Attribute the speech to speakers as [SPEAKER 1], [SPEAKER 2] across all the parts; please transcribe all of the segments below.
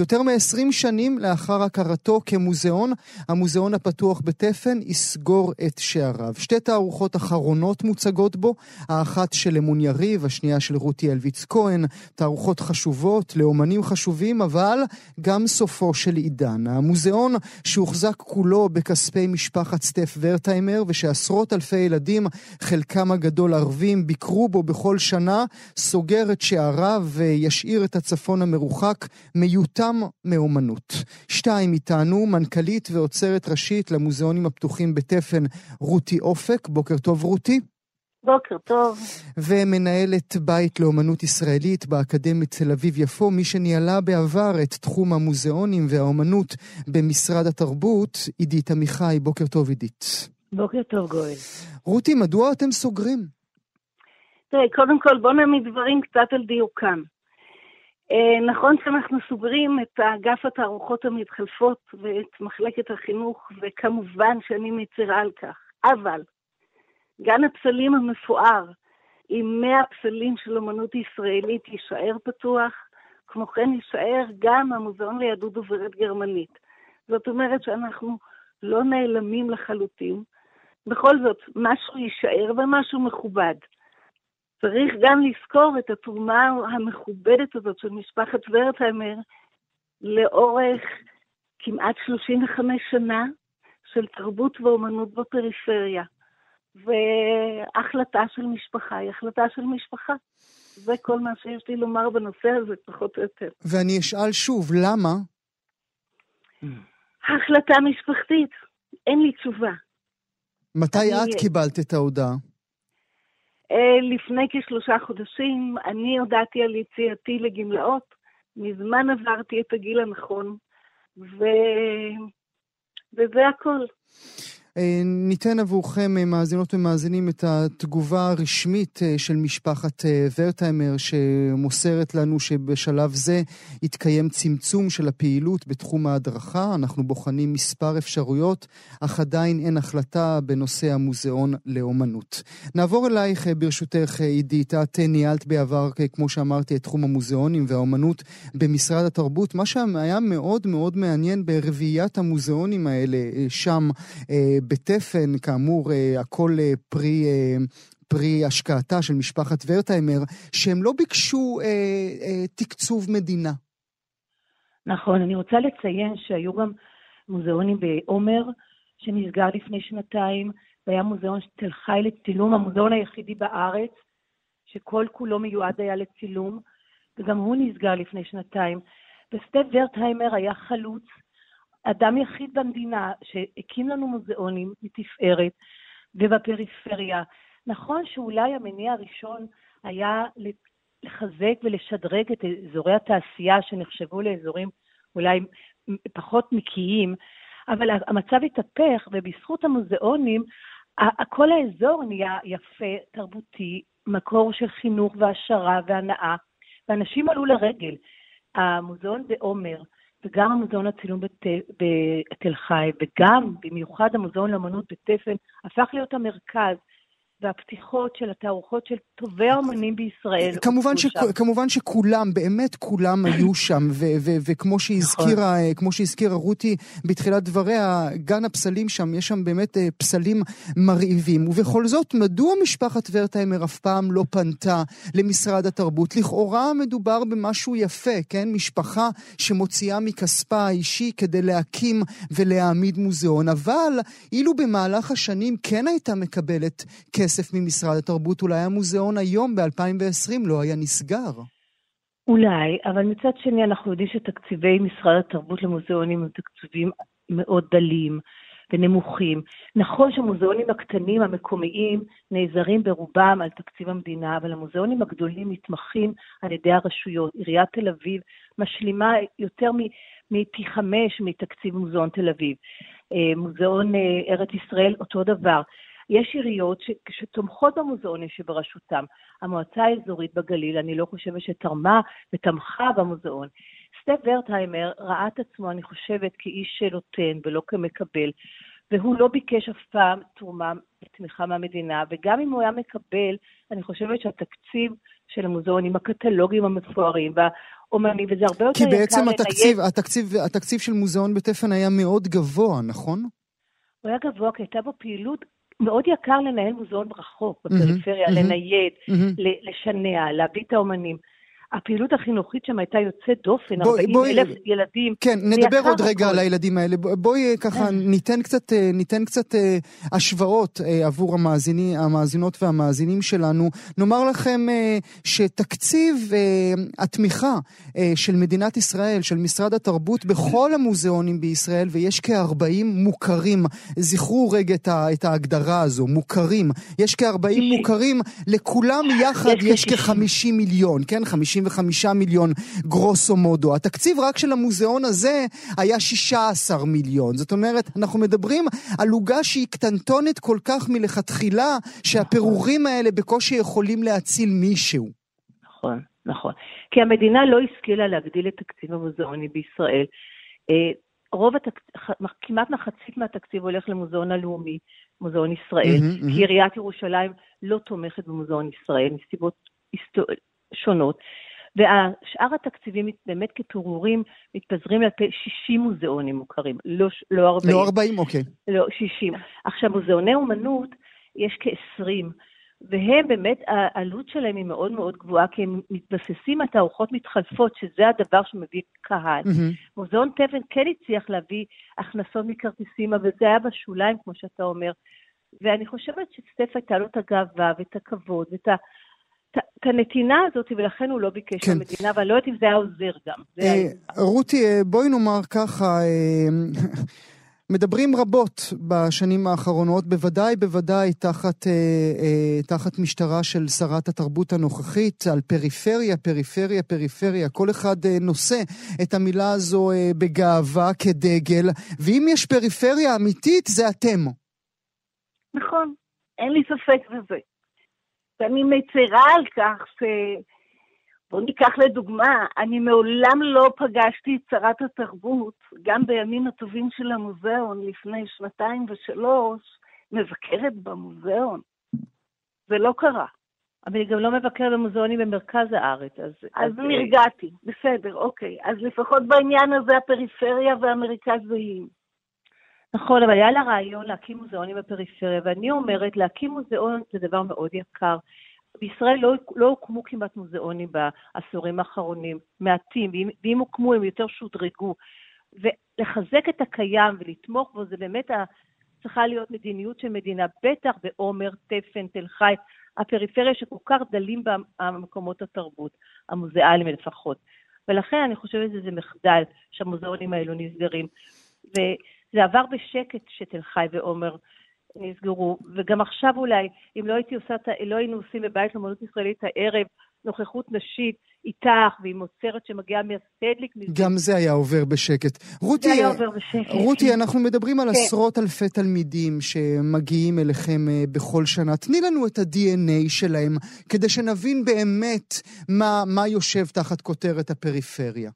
[SPEAKER 1] יותר מ-20 שנים לאחר הכרתו כמוזיאון, המוזיאון הפתוח בתפן יסגור את שעריו. שתי תערוכות אחרונות מוצגות בו, האחת של אמון יריב, השנייה של רותי אלוויץ כהן, תערוכות חשובות לאומנים חשובים, אבל גם סופו של עידן. המוזיאון שהוחזק כולו בכספי משפחת סטף ורטהיימר, ושעשרות אלפי ילדים, חלקם הגדול ערבים, ביקרו בו בכל שנה, סוגר את שעריו וישאיר את הצפון המרוחק מיותר עולם מאומנות. שתיים איתנו, מנכ"לית ואוצרת ראשית למוזיאונים הפתוחים בתפן, רותי אופק. בוקר טוב, רותי.
[SPEAKER 2] בוקר טוב.
[SPEAKER 1] ומנהלת בית לאומנות ישראלית באקדמית תל אביב-יפו, מי שניהלה בעבר את תחום המוזיאונים והאומנות במשרד התרבות, עידית עמיחי. בוקר טוב, עידית.
[SPEAKER 2] בוקר טוב, גואל.
[SPEAKER 1] רותי, מדוע אתם סוגרים?
[SPEAKER 2] תראה, קודם כל בוא נעמיד דברים קצת על דיוקם. אה, נכון שאנחנו סוגרים את אגף התערוכות המתחלפות ואת מחלקת החינוך, וכמובן שאני מצרה על כך. אבל גן הפסלים המפואר עם 100 פסלים של אמנות ישראלית יישאר פתוח, כמו כן יישאר גם המוזיאון ליהדות דוברת גרמנית. זאת אומרת שאנחנו לא נעלמים לחלוטין. בכל זאת, משהו יישאר ומשהו מכובד. צריך גם לזכור את התרומה המכובדת הזאת של משפחת ורטהיימר לאורך כמעט 35 שנה של תרבות ואומנות בפריפריה. והחלטה של משפחה היא החלטה של משפחה. זה כל מה שיש לי לומר בנושא הזה, פחות או יותר.
[SPEAKER 1] ואני אשאל שוב, למה?
[SPEAKER 2] החלטה משפחתית, אין לי תשובה.
[SPEAKER 1] מתי. את קיבלת את ההודעה?
[SPEAKER 2] אה, לפני כשלושה חודשים אני הודעתי על יציאתי לגמלאות, מזמן עברתי את הגיל הנכון, ו... וזה הכל.
[SPEAKER 1] אה, ניתן עבורכם, אה, מאזינות ומאזינים, את התגובה הרשמית אה, של משפחת ורטהיימר, שמוסרת לנו שבשלב זה יתקיים צמצום של הפעילות בתחום ההדרכה. אנחנו בוחנים מספר אפשרויות, אך עדיין אין החלטה בנושא המוזיאון לאומנות. נעבור אלייך, ברשותך, עידית. את ניהלת בעבר, כמו שאמרתי, את תחום המוזיאונים והאומנות במשרד התרבות. מה שהיה מאוד מאוד מעניין ברביעיית המוזיאונים האלה, שם, בתפן, כאמור, אה, הכל אה, פרי... אה, פרי השקעתה של משפחת ורטהיימר, שהם לא ביקשו אה, אה, תקצוב מדינה.
[SPEAKER 2] נכון, אני רוצה לציין שהיו גם מוזיאונים בעומר, שנסגר לפני שנתיים, והיה מוזיאון תל חי לצילום, המוזיאון היחידי בארץ, שכל כולו מיועד היה לצילום, וגם הוא נסגר לפני שנתיים. וסטף ורטהיימר היה חלוץ אדם יחיד במדינה שהקים לנו מוזיאונים מתפארת ובפריפריה. נכון שאולי המניע הראשון היה לחזק ולשדרג את אזורי התעשייה שנחשבו לאזורים אולי פחות נקיים, אבל המצב התהפך, ובזכות המוזיאונים, כל האזור נהיה יפה, תרבותי, מקור של חינוך והעשרה והנאה, ואנשים עלו לרגל. המוזיאון בעומר, וגם המוזיאון הצילום בת... בתל חי, וגם, במיוחד המוזיאון לאמנות בתפן, הפך להיות המרכז והפתיחות של התערוכות של טובי האומנים בישראל.
[SPEAKER 1] כמובן, ש, כמובן שכולם, באמת כולם היו שם, וכמו שהזכירה, נכון. כמו שהזכירה רותי בתחילת דבריה, גן הפסלים שם, יש שם באמת אה, פסלים מרהיבים. ובכל זאת, מדוע משפחת ורטהיימר אף פעם לא פנתה למשרד התרבות? לכאורה מדובר במשהו יפה, כן? משפחה שמוציאה מכספה האישי כדי להקים ולהעמיד מוזיאון, אבל אילו במהלך השנים כן הייתה מקבלת כסף, כסף ממשרד התרבות, אולי המוזיאון היום, ב-2020, לא היה נסגר.
[SPEAKER 2] אולי, אבל מצד שני אנחנו יודעים שתקציבי משרד התרבות למוזיאונים הם תקציבים מאוד דלים, ונמוכים. נכון שהמוזיאונים הקטנים המקומיים נעזרים ברובם על תקציב המדינה, אבל המוזיאונים הגדולים נתמכים על ידי הרשויות. עיריית תל אביב משלימה יותר מפי חמש מתקציב מוזיאון תל אביב. אה, מוזיאון אה, ארץ ישראל, אותו דבר. יש עיריות שתומכות במוזיאונים שבראשותם. המועצה האזורית בגליל, אני לא חושבת שתרמה ותמכה במוזיאון. סטף ורטהיימר ראה את עצמו, אני חושבת, כאיש שנותן ולא כמקבל, והוא לא ביקש אף פעם תרומה ותמיכה מהמדינה, וגם אם הוא היה מקבל, אני חושבת שהתקציב של המוזיאונים, הקטלוגים המפוארים והאומנים, וזה הרבה יותר
[SPEAKER 1] יקר לנייד... כי בעצם התקציב, התקציב, התקציב של מוזיאון בתפן היה מאוד גבוה, נכון?
[SPEAKER 2] הוא היה גבוה כי הייתה בו פעילות מאוד יקר לנהל מוזיאון רחוק בפריפריה, mm-hmm, לנייד, mm-hmm. לשנע, להביא את האומנים. הפעילות החינוכית שם הייתה יוצאת דופן, 40 בואי, אלף ילדים.
[SPEAKER 1] כן, נדבר עוד רגע הכל. על הילדים האלה. בואי ככה כן. ניתן קצת, אה, ניתן קצת אה, השוואות אה, עבור המאזיני, המאזינות והמאזינים שלנו. נאמר לכם שתקציב התמיכה של מדינת ישראל, של משרד התרבות, בכל המוזיאונים בישראל, ויש כ-40 מוכרים, זכרו רגע את ההגדרה הזו, מוכרים. יש כ-40 מוכרים, לכולם יחד יש כ-50 מיליון, כן? 50 55 מיליון גרוסו מודו. התקציב רק של המוזיאון הזה היה 16 מיליון. זאת אומרת, אנחנו מדברים על עוגה שהיא קטנטונת כל כך מלכתחילה, שהפירורים האלה בקושי יכולים להציל מישהו.
[SPEAKER 2] נכון, נכון. כי המדינה לא השכילה להגדיל את תקציב המוזיאוני בישראל. אה, רוב התקציב, כמעט מחצית מהתקציב הולך למוזיאון הלאומי, מוזיאון ישראל, mm-hmm, כי mm-hmm. עיריית ירושלים לא תומכת במוזיאון ישראל מסיבות שונות. ושאר התקציבים באמת כפירורים מתפזרים על פי 60 מוזיאונים מוכרים, לא, לא 40.
[SPEAKER 1] לא 40, אוקיי.
[SPEAKER 2] לא, 60. עכשיו, מוזיאוני אומנות, יש כ-20, והם באמת, העלות שלהם היא מאוד מאוד גבוהה, כי הם מתבססים על תערוכות מתחלפות, שזה הדבר שמביא קהל. Mm-hmm. מוזיאון תבן כן הצליח להביא הכנסות מכרטיסים, אבל זה היה בשוליים, כמו שאתה אומר. ואני חושבת שסטף הייתה לו את הגאווה ואת הכבוד ואת ה... את הנתינה הזאת, ולכן הוא לא ביקש כן. מהמדינה, ואני לא יודעת אם זה היה עוזר גם.
[SPEAKER 1] אה, רותי, אה, בואי נאמר ככה, אה, מדברים רבות בשנים האחרונות, בוודאי בוודאי תחת, תחת משטרה של שרת התרבות הנוכחית, על פריפריה, פריפריה, פריפריה. כל אחד נושא את המילה הזו בגאווה כדגל, ואם יש פריפריה אמיתית, זה אתם.
[SPEAKER 3] נכון, אין לי ספק בזה. ואני מצרה על כך ש... בואו ניקח לדוגמה, אני מעולם לא פגשתי את שרת התרבות, גם בימים הטובים של המוזיאון, לפני שנתיים ושלוש, מבקרת במוזיאון. זה לא קרה.
[SPEAKER 2] אבל היא גם לא מבקרת במוזיאונים במרכז הארץ, אז...
[SPEAKER 3] אז, אז נרגעתי, בסדר, אוקיי. אז לפחות בעניין הזה הפריפריה והמרכז זהים.
[SPEAKER 2] נכון, אבל היה לה רעיון להקים מוזיאונים בפריפריה, ואני אומרת, להקים מוזיאון זה דבר מאוד יקר. בישראל לא, לא הוקמו כמעט מוזיאונים בעשורים האחרונים, מעטים, ואם, ואם הוקמו הם יותר שודרגו. ולחזק את הקיים ולתמוך בו זה באמת ה... צריכה להיות מדיניות של מדינה, בטח בעומר, תפן, תל חי, הפריפריה שכל כך דלים במקומות התרבות, המוזיאליים לפחות. ולכן אני חושבת שזה מחדל שהמוזיאונים האלו נסגרים. ו... זה עבר בשקט שתל חי ועומר נסגרו, וגם עכשיו אולי, אם לא הייתי עושה, לא היינו עושים בבית לאמנות ישראלית הערב נוכחות נשית איתך ועם עוצרת שמגיעה מהסטדליק.
[SPEAKER 1] גם זה היה עובר בשקט. רותי,
[SPEAKER 2] זה היה עובר בשקט.
[SPEAKER 1] רותי, אנחנו מדברים על כן. עשרות אלפי תלמידים שמגיעים אליכם אה, בכל שנה. תני לנו את ה-DNA שלהם, כדי שנבין באמת מה, מה יושב תחת כותרת הפריפריה.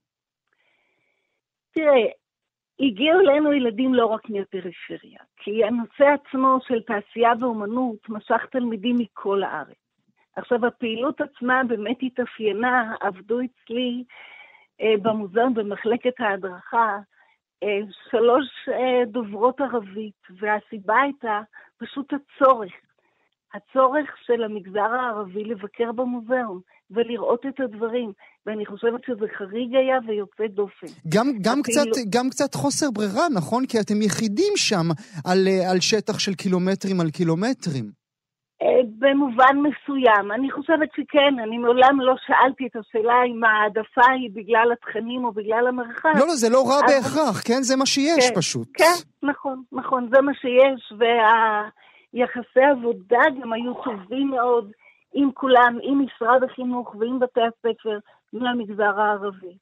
[SPEAKER 3] תראה, הגיעו אלינו ילדים לא רק מהפריפריה, כי הנושא עצמו של תעשייה ואומנות משך תלמידים מכל הארץ. עכשיו, הפעילות עצמה באמת התאפיינה, עבדו אצלי אה, במוזיאון, במחלקת ההדרכה, אה, שלוש אה, דוברות ערבית, והסיבה הייתה פשוט הצורך. הצורך של המגזר הערבי לבקר במוזיאון ולראות את הדברים, ואני חושבת שזה חריג היה ויוצא דופן.
[SPEAKER 1] גם, גם, קצת, גם קצת חוסר ברירה, נכון? כי אתם יחידים שם על, על שטח של קילומטרים על קילומטרים.
[SPEAKER 3] אה, במובן מסוים. אני חושבת שכן, אני מעולם לא שאלתי את השאלה אם העדפה היא בגלל התכנים או בגלל המרחב.
[SPEAKER 1] לא, לא, זה לא רע בהכרח, כן? זה מה שיש
[SPEAKER 3] כן,
[SPEAKER 1] פשוט.
[SPEAKER 3] כן, נכון, נכון, זה מה שיש, והיחסי עבודה גם היו טובים מאוד עם כולם, עם משרד החינוך ועם בתי הספר מהמגזר הערבי.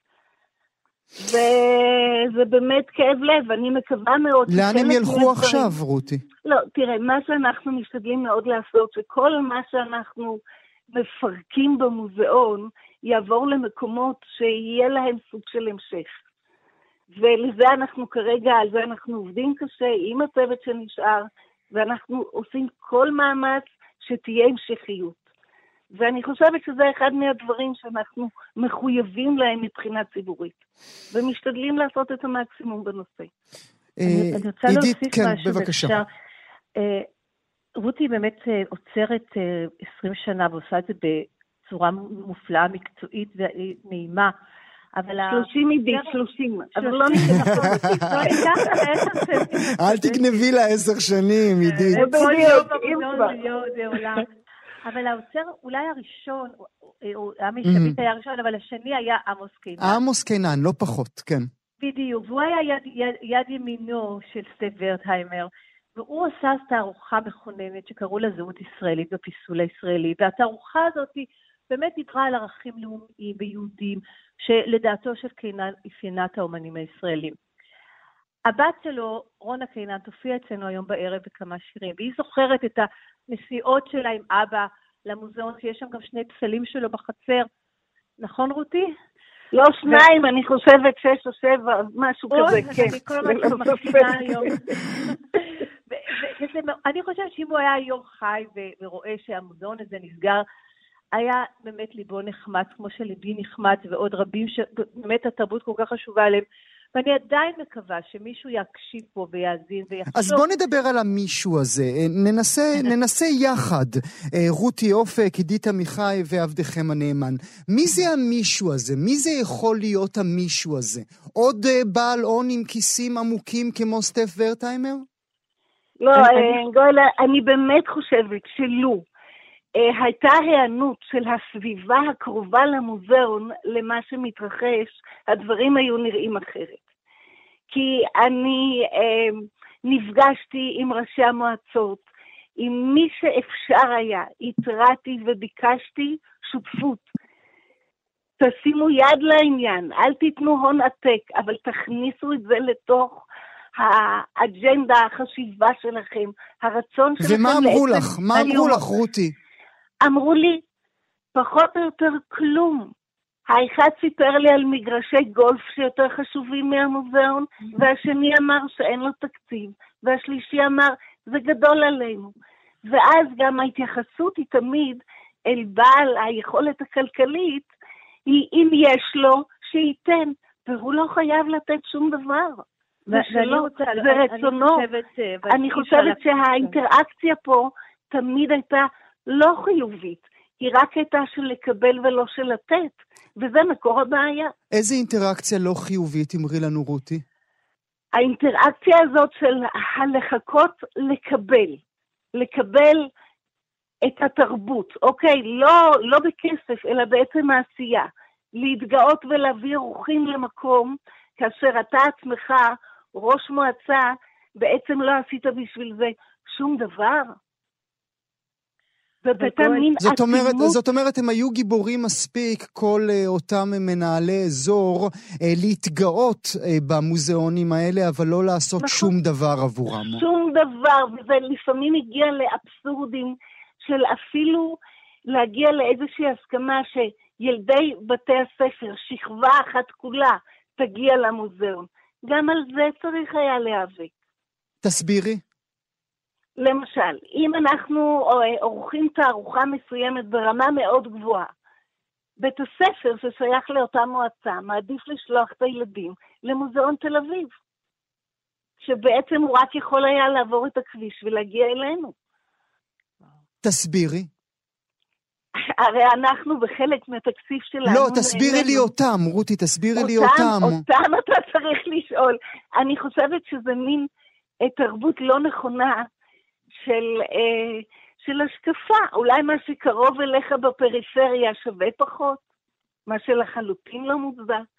[SPEAKER 3] וזה באמת כאב לב, אני מקווה מאוד...
[SPEAKER 1] לאן הם ילכו עכשיו, רותי?
[SPEAKER 3] לא, תראה, מה שאנחנו משתדלים מאוד לעשות, שכל מה שאנחנו מפרקים במוזיאון, יעבור למקומות שיהיה להם סוג של המשך. ולזה אנחנו כרגע, על זה אנחנו עובדים קשה עם הצוות שנשאר, ואנחנו עושים כל מאמץ שתהיה המשכיות. ואני חושבת שזה אחד מהדברים שאנחנו מחויבים להם מבחינה ציבורית, ומשתדלים לעשות את המקסימום בנושא.
[SPEAKER 2] אה, אני רוצה להוסיף משהו, בבקשה. אה, רותי באמת אה, עוצרת 20 שנה ועושה את זה בצורה מופלאה, מקצועית ונעימה.
[SPEAKER 3] אבל... 30 עידית, 30, אבל לא
[SPEAKER 1] אל תגנבי לה עשר שנים, עידית.
[SPEAKER 2] יום זה עולם. אבל האוצר אולי הראשון, עמי שביט היה הראשון, אבל השני היה עמוס קינן.
[SPEAKER 1] עמוס קינן, לא פחות, כן.
[SPEAKER 2] בדיוק, והוא היה יד, יד, יד ימינו של סטף ורטהיימר, והוא עשה תערוכה מכוננת שקראו לה זהות ישראלית בפיסול הישראלי, והתערוכה הזאת באמת דיברה על ערכים לאומיים ויהודים, שלדעתו של קינן אפיינה את האומנים הישראלים. הבת שלו, רונה קינן, תופיע אצלנו היום בערב בכמה שירים, והיא זוכרת את הנסיעות שלה עם אבא למוזיאון, שיש שם גם שני פסלים שלו בחצר. נכון, רותי?
[SPEAKER 3] לא שניים, אני חושבת שש או שבע, משהו כזה, כן. אני
[SPEAKER 2] כל הזמן מפחידה היום. אני חושבת שאם הוא היה היום חי ורואה שהמוזיאון הזה נסגר, היה באמת ליבו נחמץ, כמו שליבי נחמץ, ועוד רבים שבאמת התרבות כל כך חשובה להם. ואני עדיין מקווה שמישהו יקשיב פה ויאזין ויחשוב.
[SPEAKER 1] אז בוא נדבר על המישהו הזה. אה, ננסה, ננסה יחד, אה, רותי אופק, עידית עמיחי ועבדכם הנאמן. מי זה המישהו הזה? מי זה יכול להיות המישהו הזה? עוד אה, בעל הון עם כיסים עמוקים כמו סטף ורטהיימר?
[SPEAKER 3] לא, גואל, אני באמת חושבת שלו הייתה היענות של הסביבה הקרובה למוזיאון למה שמתרחש, הדברים היו נראים אחרת. כי אני אה, נפגשתי עם ראשי המועצות, עם מי שאפשר היה, התרעתי וביקשתי שותפות. תשימו יד לעניין, אל תיתנו הון עתק, אבל תכניסו את זה לתוך האג'נדה, החשיבה שלכם, הרצון שלכם.
[SPEAKER 1] ומה אמרו לך? מה אמרו לך, רותי?
[SPEAKER 3] אמרו לי, פחות או יותר כלום. האחד סיפר לי על מגרשי גולף שיותר חשובים מהמוזיאון, והשני אמר שאין לו תקציב, והשלישי אמר, זה גדול עלינו. ואז גם ההתייחסות היא תמיד אל בעל היכולת הכלכלית, היא אם יש לו, שייתן, והוא לא חייב לתת שום דבר. ושלא, זה רצונו. אני חושבת שהאינטראקציה פה תמיד הייתה לא חיובית, היא רק הייתה של לקבל ולא של לתת, וזה מקור הבעיה.
[SPEAKER 1] איזה אינטראקציה לא חיובית אמרי לנו רותי?
[SPEAKER 3] האינטראקציה הזאת של הלחכות לקבל, לקבל את התרבות, אוקיי? לא, לא בכסף, אלא בעצם העשייה. להתגאות ולהביא אורחים למקום, כאשר אתה עצמך, ראש מועצה, בעצם לא עשית בשביל זה שום דבר.
[SPEAKER 1] זאת אומרת, זאת אומרת, הם היו גיבורים מספיק, כל uh, אותם מנהלי אזור, uh, להתגאות uh, במוזיאונים האלה, אבל לא לעשות נכון. שום דבר עבורם.
[SPEAKER 3] שום דבר, וזה לפעמים הגיע לאבסורדים של אפילו להגיע לאיזושהי הסכמה שילדי בתי הספר, שכבה אחת כולה, תגיע למוזיאון. גם על זה צריך היה להיאבק.
[SPEAKER 1] תסבירי.
[SPEAKER 3] למשל, אם אנחנו אה, עורכים תערוכה מסוימת ברמה מאוד גבוהה, בית הספר ששייך לאותה מועצה מעדיף לשלוח את הילדים למוזיאון תל אביב, שבעצם הוא רק יכול היה לעבור את הכביש ולהגיע אלינו.
[SPEAKER 1] תסבירי.
[SPEAKER 3] הרי אנחנו בחלק מהתקציב שלנו...
[SPEAKER 1] לא, תסבירי לי אותם, רותי, תסבירי אותם, לי אותם.
[SPEAKER 3] אותם אתה צריך לשאול. אני חושבת שזה מין תרבות לא נכונה של, אה, של השקפה. אולי מה שקרוב אליך בפריפריה שווה פחות, מה שלחלוטין לא מוצדק.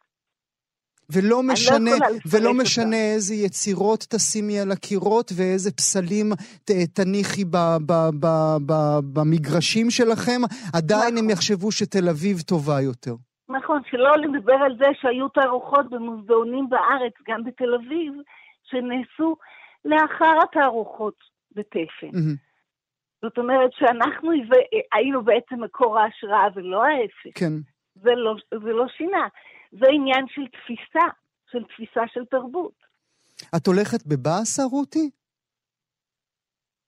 [SPEAKER 1] ולא
[SPEAKER 3] לא
[SPEAKER 1] משנה,
[SPEAKER 3] לפרט
[SPEAKER 1] ולא
[SPEAKER 3] אותה.
[SPEAKER 1] משנה איזה יצירות תשימי על הקירות ואיזה פסלים ת- תניחי ב, ב, ב, ב, במגרשים שלכם, עדיין הם
[SPEAKER 3] נכון.
[SPEAKER 1] יחשבו שתל אביב טובה יותר.
[SPEAKER 3] נכון, שלא לדבר על זה שהיו תערוכות במוזיאונים בארץ, גם בתל אביב, שנעשו לאחר התערוכות בתפן.
[SPEAKER 1] מהמם.
[SPEAKER 3] זאת אומרת שאנחנו היינו בעצם מקור ההשראה ולא ההפך.
[SPEAKER 1] כן.
[SPEAKER 3] זה לא, זה לא שינה. זה עניין של תפיסה, של תפיסה של תרבות.
[SPEAKER 1] את הולכת בבאסה, רותי?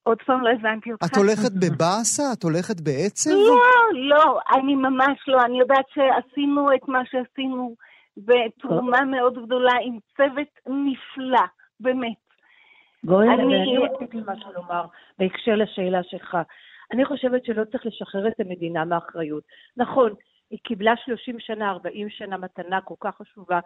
[SPEAKER 3] עוד פעם לא הבנתי אותך.
[SPEAKER 1] את הולכת בבאסה? את הולכת בעצב?
[SPEAKER 3] לא, לא, אני ממש לא. אני יודעת שעשינו את מה שעשינו בתרומה מאוד גדולה עם צוות נפלא, באמת.
[SPEAKER 2] גואל,
[SPEAKER 3] אני-
[SPEAKER 2] רציתי משהו לומר בהקשר לשאלה שלך. אני חושבת שלא צריך לשחרר את המדינה מאחריות. נכון, היא קיבלה 30 שנה, 40 שנה מתנה כל כך חשובה.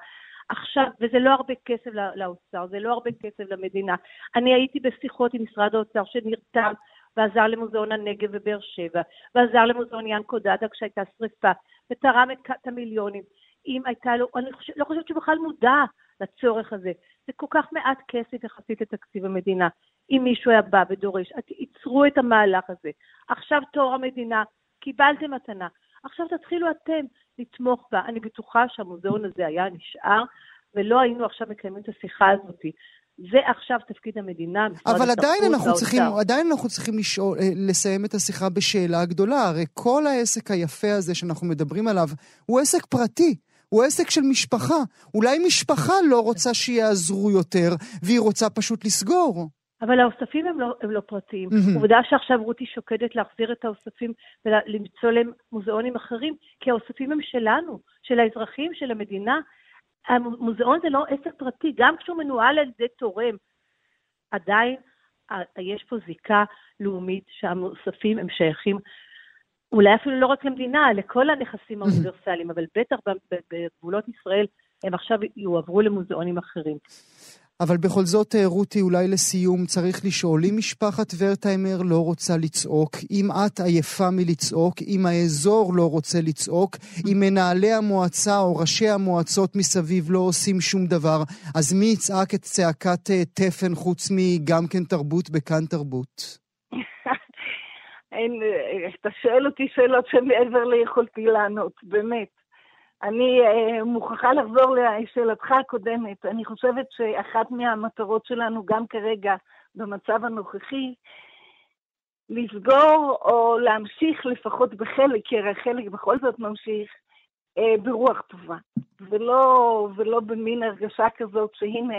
[SPEAKER 2] עכשיו, וזה לא הרבה כסף לא- לאוצר, זה לא הרבה כסף למדינה. אני הייתי בשיחות עם משרד האוצר שנרתם ועזר למוזיאון הנגב בבאר שבע, ועזר למוזיאון ינקו דדה כשהייתה שריפה, ותרם את המיליונים. אם הייתה לו, אני חושב, לא חושבת שהוא בכלל מודע לצורך הזה. זה כל כך מעט כסף יחסית לתקציב המדינה. אם מישהו היה בא ודורש, ייצרו את המהלך הזה. עכשיו תור המדינה, קיבלתם מתנה. עכשיו תתחילו אתם לתמוך בה. אני בטוחה שהמוזיאון הזה היה נשאר, ולא היינו עכשיו מקיימים את השיחה הזאת. זה עכשיו תפקיד המדינה, משרד
[SPEAKER 1] אבל עדיין אנחנו. צריכים, עדיין אנחנו צריכים לשאול, אה, לסיים את השיחה בשאלה גדולה. הרי כל העסק היפה הזה שאנחנו מדברים עליו הוא עסק פרטי. הוא עסק של משפחה. אולי משפחה לא רוצה שיעזרו יותר, והיא רוצה פשוט לסגור.
[SPEAKER 2] אבל האוספים הם לא, הם לא פרטיים.
[SPEAKER 1] מהמם.
[SPEAKER 2] עובדה שעכשיו רותי שוקדת להחזיר את האוספים ולמצוא להם מוזיאונים אחרים, כי האוספים הם שלנו, של האזרחים, של המדינה. המוזיאון זה לא עסק פרטי, גם כשהוא מנוהל על ידי תורם. עדיין יש פה זיקה לאומית שהמאוספים הם שייכים, אולי אפילו לא רק למדינה, לכל הנכסים האוניברסליים, אבל בטח בגבולות ישראל הם עכשיו יועברו למוזיאונים אחרים.
[SPEAKER 1] אבל בכל זאת, אה, רותי, אולי לסיום צריך לשאול, אם משפחת ורטהיימר לא רוצה לצעוק, אם את עייפה מלצעוק, אם האזור לא רוצה לצעוק, אם מנהלי המועצה או ראשי המועצות מסביב לא עושים שום דבר, אז מי יצעק את צעקת אה, תפן חוץ מגם כן תרבות בכאן תרבות?
[SPEAKER 3] אין, אה, אתה שואל אותי שאלות שמעבר ליכולתי לענות, באמת. אני אה, מוכרחה לחזור לשאלתך הקודמת. אני חושבת שאחת מהמטרות שלנו, גם כרגע, במצב הנוכחי, לסגור או להמשיך לפחות בחלק, כי הרי חלק בכל זאת ממשיך, אה, ברוח טובה. ולא, ולא במין הרגשה כזאת שהנה,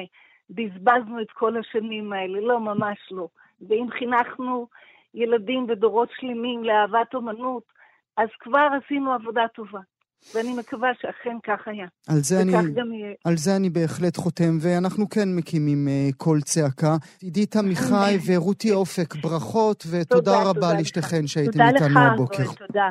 [SPEAKER 3] בזבזנו את כל השנים האלה. לא, ממש לא. ואם חינכנו ילדים ודורות שלמים לאהבת אומנות, אז כבר עשינו עבודה טובה. ואני מקווה שאכן כך היה.
[SPEAKER 1] על זה, אני. על זה אני בהחלט חותם, ואנחנו כן מקימים קול צעקה. עידית עמיחי ורותי אופק, ברכות, ותודה
[SPEAKER 3] תודה,
[SPEAKER 1] רבה
[SPEAKER 3] תודה לך.
[SPEAKER 1] לשתיכן שהייתם
[SPEAKER 2] תודה לך,
[SPEAKER 1] איתנו הבוקר.
[SPEAKER 2] גואל, תודה.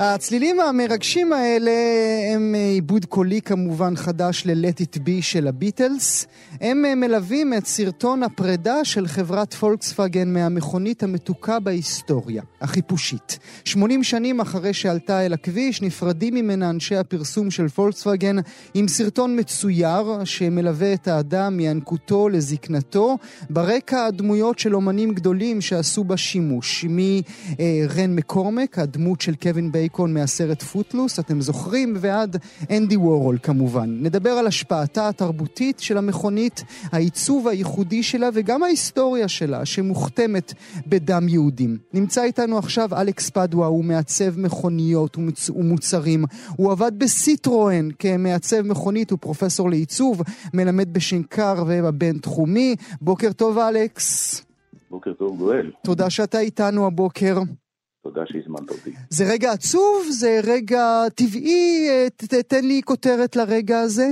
[SPEAKER 1] הצלילים המרגשים האלה הם אה, עיבוד קולי כמובן חדש ל-Let It Be של הביטלס. הם אה, מלווים את סרטון הפרידה של חברת פולקסווגן מהמכונית המתוקה בהיסטוריה, החיפושית. 80 שנים אחרי שעלתה אל הכביש, נפרדים ממנה אנשי הפרסום של פולקסווגן עם סרטון מצויר שמלווה את האדם מינקותו לזקנתו. ברקע הדמויות של אומנים גדולים שעשו בה שימוש, מרן מקורמק, הדמות של קווין בייקון מהסרט פוטלוס, אתם זוכרים, ועד אנדי וורול כמובן. נדבר על השפעתה התרבותית של המכונית, העיצוב הייחודי שלה וגם ההיסטוריה שלה, שמוכתמת בדם יהודים. נמצא איתנו עכשיו אלכס פדווה, הוא מעצב מכוניות ומצ... ומוצרים. הוא עבד בסיטרואן כמעצב מכונית, הוא פרופסור לעיצוב, מלמד בשנקר ובבין-תחומי. בוקר טוב אלכס.
[SPEAKER 4] בוקר טוב גואל,
[SPEAKER 1] תודה שאתה איתנו הבוקר.
[SPEAKER 4] תודה שהזמנת אותי.
[SPEAKER 1] זה רגע עצוב? זה רגע טבעי? אה, ת- ת- תן לי כותרת לרגע הזה.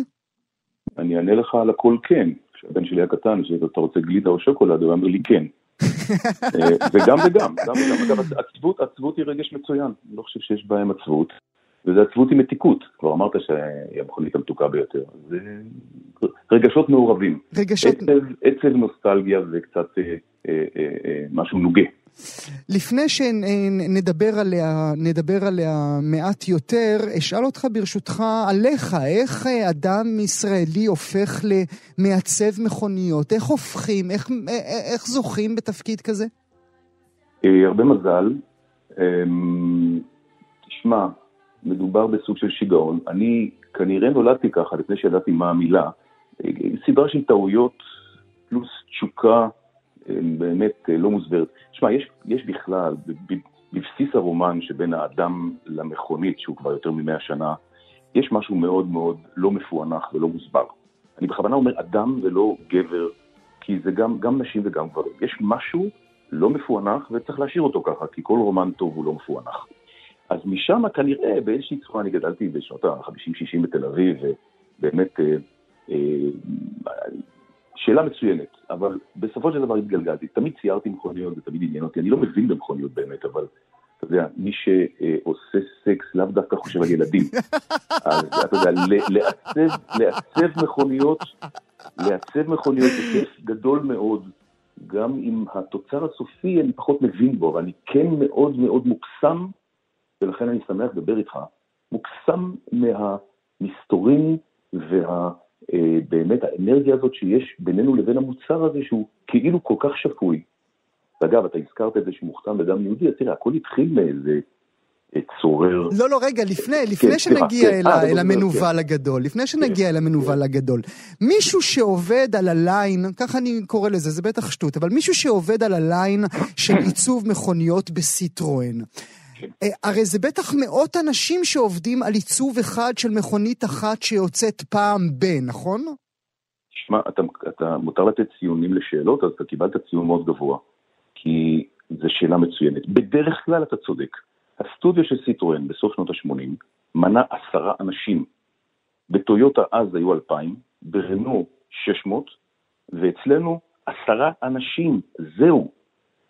[SPEAKER 4] אני אענה לך על הכל כן. כשהבן שלי הקטן, שאתה רוצה גלידה או שוקולד, הוא אמר לי כן. אה, וגם וגם, גם וגם. אגב, עצבות, עצבות היא רגש מצוין, אני לא חושב שיש בהם עצבות. וזה עצבות עם מתיקות, כבר אמרת שהיא המכונית המתוקה ביותר. זה רגשות מעורבים.
[SPEAKER 1] רגשות...
[SPEAKER 4] עצב, עצב נוסטלגיה וקצת אה, אה, אה, משהו נוגה.
[SPEAKER 1] לפני שנדבר עליה, נדבר עליה מעט יותר, אשאל אותך ברשותך עליך, איך אדם ישראלי הופך למעצב מכוניות? איך הופכים? איך, איך זוכים בתפקיד כזה?
[SPEAKER 4] אה, הרבה מזל. אמ, תשמע, מדובר בסוג של שיגעון. אני כנראה נולדתי ככה לפני שידעתי מה המילה. אה, סדרה של טעויות פלוס תשוקה באמת אה, לא מוסברת. תשמע, יש, יש בכלל, בבסיס הרומן שבין האדם למכונית, שהוא כבר יותר ממאה שנה, יש משהו מאוד מאוד לא מפוענח ולא מוסבר. אני בכוונה אומר אדם ולא גבר, כי זה גם, גם נשים וגם גברים. יש משהו לא מפוענח וצריך להשאיר אותו ככה, כי כל רומן טוב הוא לא מפוענח. אז משם כנראה באיזושהי צורה, אני גדלתי בשנות ה-50-60 בתל אביב, ובאמת אה, אה, שאלה מצוינת, אבל בסופו של דבר התגלגלתי. תמיד ציירתי מכוניות, זה תמיד עניין אותי. אני לא מבין במכוניות באמת, אבל אתה יודע, מי שעושה סקס לאו דווקא חושב על ילדים. אז אתה יודע, לעצב, לעצב מכוניות, לעצב מכוניות זה כיף גדול מאוד. גם אם התוצר הסופי אני פחות מבין בו, אבל אני כן מאוד מאוד מוקסם, ולכן אני שמח לדבר איתך, מוקסם מהמסתורים וה... אה, באמת האנרגיה הזאת שיש בינינו לבין המוצר הזה שהוא כאילו כל כך שפוי. ואגב, אתה הזכרת את זה שהוא מוכתם בדם יהודי, אז תראה, הכל התחיל מאיזה אה, צורר.
[SPEAKER 1] לא, לא, רגע, לפני, לפני כן, שנגיע כן. אל, המנוול כן. הגדול, לפני שנגיע כן. אל המנוול כן. הגדול, מישהו שעובד על הליין, ככה אני קורא לזה, זה בטח שטות, אבל מישהו שעובד על הליין של עיצוב מכוניות בסיטרואן. כן. אה, הרי זה בטח מאות אנשים שעובדים על עיצוב אחד של מכונית אחת שיוצאת פעם ב, נכון?
[SPEAKER 4] תשמע, אתה, אתה מותר לתת ציונים לשאלות, אז אתה קיבלת ציון מאוד גבוה. כי זו שאלה מצוינת. בדרך כלל אתה צודק. הסטודיו של סיטרואן בסוף שנות ה-80 מנה עשרה אנשים. בטויוטה אז היו אלפיים, ברנו 600, ואצלנו עשרה אנשים, זהו.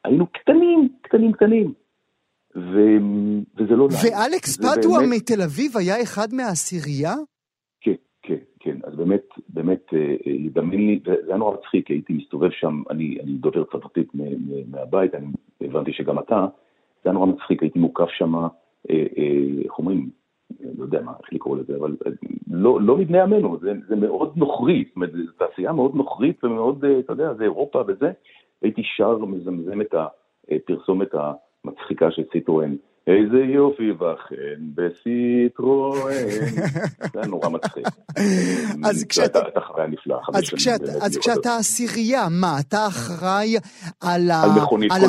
[SPEAKER 4] היינו קטנים, קטנים, קטנים. ו... וזה לא...
[SPEAKER 1] ואלכס פדווה באמת... מתל אביב היה אחד מהעשירייה?
[SPEAKER 4] כן, כן, כן. אז באמת, באמת, ידמיין אה, לי, זה היה נורא מצחיק, הייתי מסתובב שם, אני, אני דובר צרפתית מהבית, אני הבנתי שגם אתה, זה היה נורא מצחיק, הייתי מוקף שם, אה, אה, איך אומרים, לא יודע מה, איך לקרוא לזה, אבל לא, לא מבני עמנו, זה, זה מאוד נוכרי, זאת אומרת, זו תעשייה מאוד נוכרית ומאוד, אתה יודע, זה אירופה וזה, הייתי שר, מזמזם את הפרסומת ה... מצחיקה של סיטרואן. איזה יופי וכן בסיטרואן. זה היה נורא מצחיק.
[SPEAKER 1] אז כשאתה...
[SPEAKER 4] הייתה חוויה נפלאה,
[SPEAKER 1] אז כשאתה עשירייה, מה, אתה אחראי על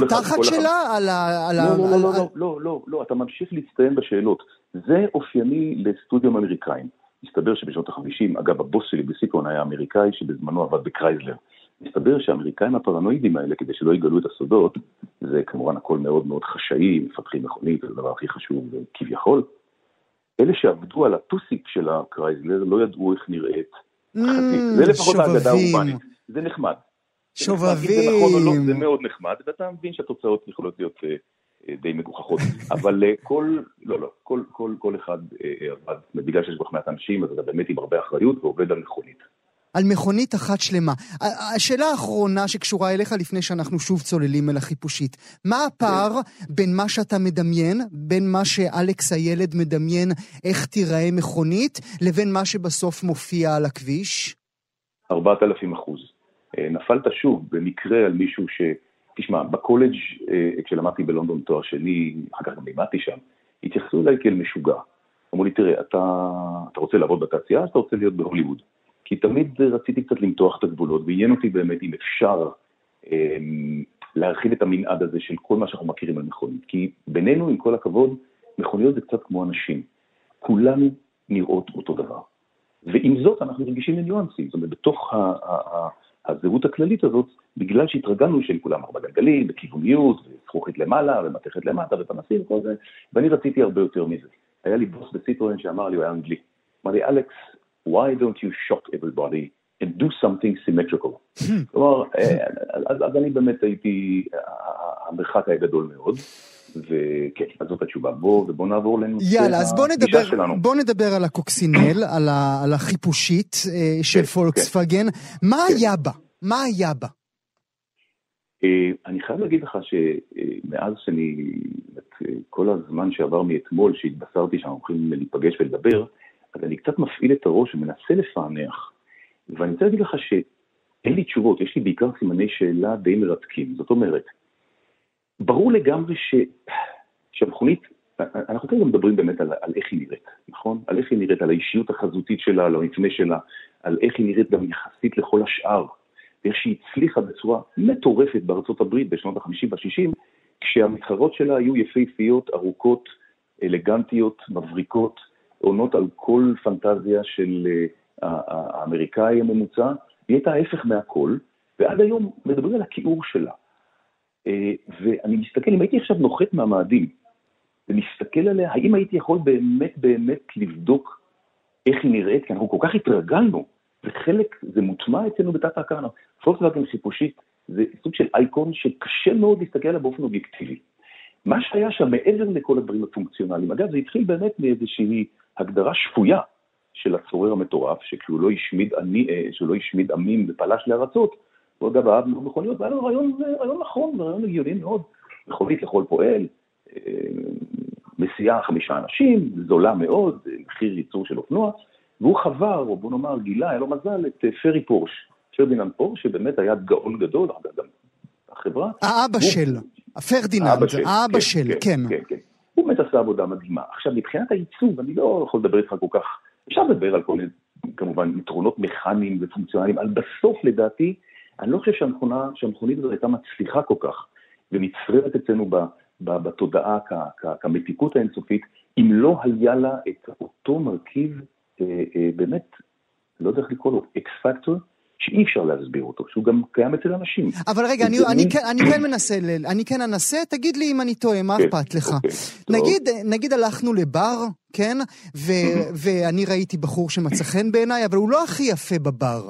[SPEAKER 1] התחת שלה?
[SPEAKER 4] לא, לא, לא, לא, לא, לא, אתה ממשיך להצטיין בשאלות. זה אופייני לסטודיו אמריקאים. מסתבר שבשנות ה-50, אגב, הבוס שלי בסיטרואן היה אמריקאי שבזמנו עבד בקרייזלר. מסתבר שהאמריקאים הפרנואידים האלה, כדי שלא יגלו את הסודות, זה כמובן הכל מאוד מאוד חשאי, מפתחים מכונית, זה הדבר הכי חשוב כביכול. אלה שעבדו על הטוסיק של הקרייזלר לא ידעו איך נראית
[SPEAKER 1] mm, חזית. זה לפחות האגדה האורבנית.
[SPEAKER 4] זה נחמד.
[SPEAKER 1] שובבים.
[SPEAKER 4] זה נכון או לא, זה מאוד נחמד, ואתה מבין שהתוצאות יכולות להיות אה, אה, די מגוחכות. אבל אה, כל, לא, לא, כל, כל, כל אחד עבד, בגלל שיש כל כך מעט אנשים, אז אתה באמת עם הרבה אחריות ועובד על מכונית.
[SPEAKER 1] על מכונית אחת שלמה. השאלה האחרונה שקשורה אליך לפני שאנחנו שוב צוללים אל החיפושית, מה הפער בין מה שאתה מדמיין, בין מה שאלכס הילד מדמיין איך תיראה מכונית, לבין מה שבסוף מופיע על הכביש?
[SPEAKER 4] 4,000 אחוז. אה, נפלת שוב במקרה על מישהו ש... תשמע, בקולג' אה, כשלמדתי בלונדון תואר שני, אחר כך גם לימדתי שם, התייחסו אליי כאל משוגע. אמרו לי, תראה, אתה, אתה רוצה לעבוד בתעשייה, אתה רוצה להיות בהוליווד. כי תמיד רציתי קצת למתוח את הגבולות, ועניין אותי באמת אם אפשר אה, להרחיב את המנעד הזה של כל מה שאנחנו מכירים על מכונית. כי בינינו, עם כל הכבוד, מכוניות זה קצת כמו אנשים. כולן נראות אותו דבר. ועם זאת אנחנו רגישים לניואנסים. זאת אומרת, בתוך הזהות הכללית הזאת, בגלל שהתרגלנו שהם כולם ארבע גלגלים, בכיווניות, וזכוכית למעלה, ומתכת למטה, ופנסים וכל זה, ואני רציתי הרבה יותר מזה. היה לי בוס בסיטרואן שאמר לי, הוא היה אנגלי. אמר לי, אלכס, why don't you shock everybody and do something symmetrical? כלומר, אה, אז, אני באמת הייתי, המרחק היה גדול מאוד. וכן, אז זאת התשובה. בוא, ובוא נעבור לנושא
[SPEAKER 1] יאללה, אז בוא
[SPEAKER 4] הפגישה
[SPEAKER 1] נדבר,
[SPEAKER 4] שלנו.
[SPEAKER 1] בוא נדבר על הקוקסינל, על, ה, על החיפושית אה, של
[SPEAKER 4] כן,
[SPEAKER 1] פולקסווגן. מה
[SPEAKER 4] כן.
[SPEAKER 1] היה בה? מה היה בה?
[SPEAKER 4] אה, אני חייב להגיד לך שמאז שאני, את אה, כל הזמן שעבר מאתמול, שהתבשרתי שאנחנו הולכים להיפגש ולדבר, אז אני קצת מפעיל את הראש ומנסה לפענח. ואני רוצה להגיד לך שאין לי תשובות, יש לי בעיקר סימני שאלה די מרתקים. זאת אומרת, ברור לגמרי ש... שהמכונית, אנחנו כרגע מדברים באמת על, על איך היא נראית, נכון? על איך היא נראית, על האישיות החזותית שלה, על המפנה שלה, על איך היא נראית גם יחסית לכל השאר. ואיך שהיא הצליחה בצורה מטורפת בארצות הברית בשנות ה-50 וה-60, כשהמתחרות שלה היו יפהפיות, ארוכות, אלגנטיות, מבריקות, עונות על כל פנטזיה של אה, האמריקאי הממוצע, היא הייתה ההפך מהכל, ועד היום מדברים על הכיעור שלה. אה, ואני מסתכל, אם הייתי עכשיו נוחת מהמאדים ומסתכל עליה, האם הייתי יכול באמת באמת לבדוק איך היא נראית? כי אנחנו כל כך התרגלנו, וחלק, זה מוטמע אצלנו בתת ההכרה. פולקסווגן חיפושית זה סוג של אייקון שקשה מאוד להסתכל עליו באופן אובייקטיבי. מה שהיה שם מעבר לכל הדברים הפונקציונליים, אגב, זה התחיל באמת מאיזושהי הגדרה שפויה של הצורר המטורף, שכשהוא לא השמיד, עני, אה, שהוא לא השמיד עמים ופלש לארצות, הוא אגב אהב מאוד מכוניות, והיה לו רעיון, רעיון נכון, רעיון הגיוני מאוד, מכונית לכל פועל, אה, מסיעה חמישה אנשים, זולה מאוד, אה, מחיר ייצור של אופנוע, והוא חבר, או בוא נאמר גילה, היה לו מזל, את אה, פרי פורשה, פרדיננד פורשה, שבאמת היה גאון גדול, גם החברה.
[SPEAKER 1] האבא
[SPEAKER 4] הוא-
[SPEAKER 1] של, פרדיננד,
[SPEAKER 4] האבא של, כן,
[SPEAKER 1] של,
[SPEAKER 4] כן,
[SPEAKER 1] כן.
[SPEAKER 4] כן, כן. הוא באמת עשה עבודה מדהימה. עכשיו, מבחינת העיצוב, אני לא יכול לדבר איתך כל כך, אפשר לדבר על כל מיני, כמובן, יתרונות מכניים ופונקציונליים, אבל בסוף, לדעתי, אני לא חושב שהמכונה, שהמכונית הזאת הייתה מצליחה כל כך, ונצרבת אצלנו ב, ב, בתודעה כ, כ, כמתיקות האינסופית, אם לא היה לה את אותו מרכיב, אה, אה, באמת, לא יודע איך לקרוא לו, אקס פקטור, שאי אפשר להסביר אותו, שהוא גם קיים אצל אנשים.
[SPEAKER 1] אבל רגע, אני, אני,
[SPEAKER 4] מין-
[SPEAKER 1] כן, אני כן מנסה, אני כן אנסה, תגיד לי אם אני טועה, מה
[SPEAKER 4] כן,
[SPEAKER 1] אכפת לך?
[SPEAKER 4] אוקיי.
[SPEAKER 1] נגיד, נגיד הלכנו לבר, כן? ו, ואני ראיתי בחור שמצא חן בעיניי, אבל הוא לא הכי יפה בבר.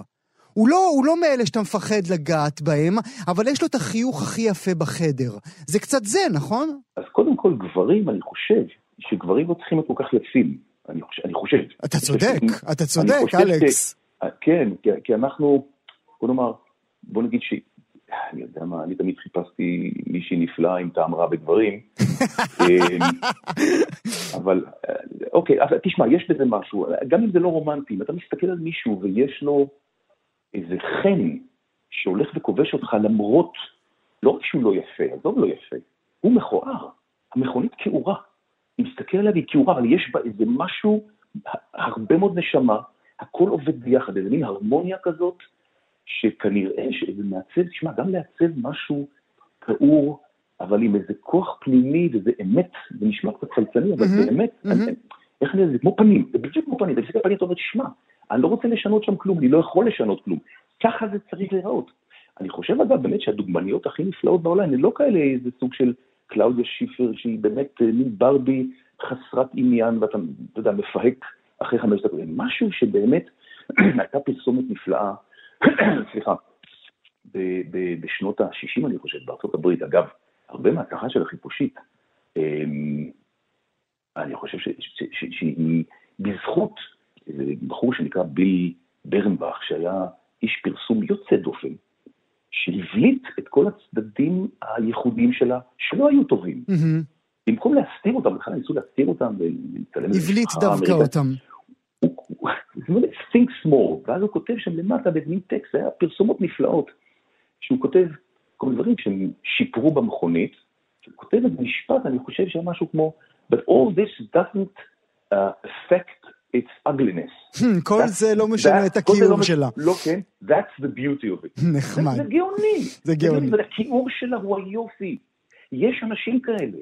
[SPEAKER 1] הוא לא, הוא לא מאלה שאתה מפחד לגעת בהם, אבל יש לו את החיוך הכי יפה בחדר. זה קצת זה, נכון?
[SPEAKER 4] אז קודם כל, גברים, אני חושב שגברים לא צריכים להיות כל כך יפים. אני חושב, אני חושב.
[SPEAKER 1] אתה צודק, אתה צודק, אלכס.
[SPEAKER 4] ש- כן, כי, כי אנחנו, בוא נאמר, בוא נגיד ש... אני יודע מה, אני תמיד חיפשתי מישהי נפלאה עם טעם רע בגברים. אמ, אבל, אה, אוקיי, אבל תשמע, יש בזה משהו, גם אם זה לא רומנטי, אם אתה מסתכל על מישהו ויש לו איזה חן שהולך וכובש אותך למרות, לא רק שהוא לא יפה, עזוב לא יפה, הוא מכוער, המכונית כעורה. אני מסתכל עליה והיא כעורה, אבל יש בה איזה משהו, הרבה מאוד נשמה, הכל עובד ביחד, איזה מין הרמוניה כזאת, שכנראה שזה מעצב, תשמע, גם לעצב משהו פעור, אבל עם איזה כוח פנימי, וזה אמת, זה נשמע קצת חלצני, אבל זה אמת. אני- איך אני, זה כמו פנים, זה בדיוק כמו פנים, אתה מסתכל על פנים, אתה אומר, שמע, אני לא רוצה לשנות שם כלום, אני לא יכול לשנות כלום. ככה זה צריך להיראות. אני חושב אגב באמת שהדוגמניות הכי נפלאות בעולם הן לא כאלה איזה סוג של קלאודיה שיפר שהיא באמת אה, מין ברבי חסרת עניין ואתה אתה יודע, מפהק אחרי חמש דקות. משהו שבאמת הייתה פרסומת נפלאה, סליחה, בשנות ה-60 אני חושב, בארצות הברית. אגב, הרבה מהקהל של החיפושית, אמ, אני חושב שהיא בזכות בחור שנקרא ביל ברנבך, שהיה איש פרסום יוצא דופן, שהבליט את כל הצדדים הייחודיים שלה, שלא היו טובים.
[SPEAKER 1] מהמם.
[SPEAKER 4] במקום להסתיר אותם, בכלל ניסו להסתיר אותם איזה
[SPEAKER 1] הבליט דווקא. אותם.
[SPEAKER 4] זה באמת think small, ואז הוא כותב שם למטה במין טקסט, זה היה פרסומות נפלאות, שהוא כותב כל מיני דברים שהם שיפרו במכונית, הוא כותב איזה משפט, אני חושב שהיה משהו כמו, but all this doesn't uh, affect its ugliness.
[SPEAKER 1] Hmm, כל זה לא משנה את
[SPEAKER 4] לא מש-
[SPEAKER 1] שלה.
[SPEAKER 4] לא כן, that's the beauty of it.
[SPEAKER 1] נחמד.
[SPEAKER 4] זה גאוני.
[SPEAKER 1] זה גאוני.
[SPEAKER 4] והכיעור שלה הוא היופי. יש אנשים כאלה.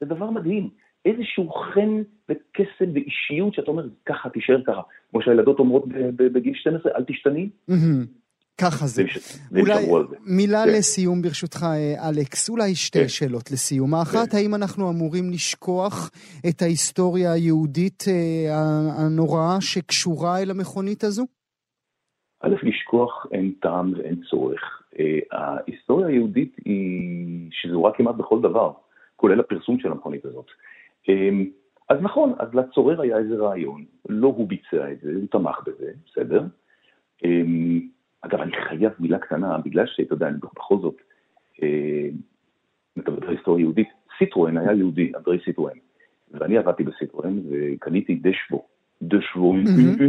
[SPEAKER 4] זה דבר מדהים. איזשהו חן וקסם ואישיות שאתה אומר, ככה, תישאר ככה. כמו שהילדות אומרות בגיל 12, אל תשתני.
[SPEAKER 1] ככה זה. אולי. מילה
[SPEAKER 4] כן.
[SPEAKER 1] לסיום ברשותך, אה, אלכס. אולי שתי
[SPEAKER 4] כן.
[SPEAKER 1] שאלות לסיום. האחת,
[SPEAKER 4] כן.
[SPEAKER 1] האם אנחנו אמורים לשכוח את ההיסטוריה היהודית אה, הנוראה שקשורה אל המכונית הזו?
[SPEAKER 4] א', לשכוח אין טעם ואין צורך. אה, ההיסטוריה היהודית היא שזורה כמעט בכל דבר, כולל הפרסום של המכונית הזאת. אה, אז נכון, אז לצורר היה איזה רעיון, לא הוא ביצע את זה, הוא תמך בזה, בסדר? אה, אגב, אני חייב מילה קטנה, בגלל שאתה יודע, אני בכל זאת, אה, אתה מדבר היסטוריה יהודית, סיטרואן היה יהודי, אנדרי סיטרואן, ואני עבדתי בסיטרואן וקניתי דה שבו,
[SPEAKER 1] דה
[SPEAKER 4] שבו,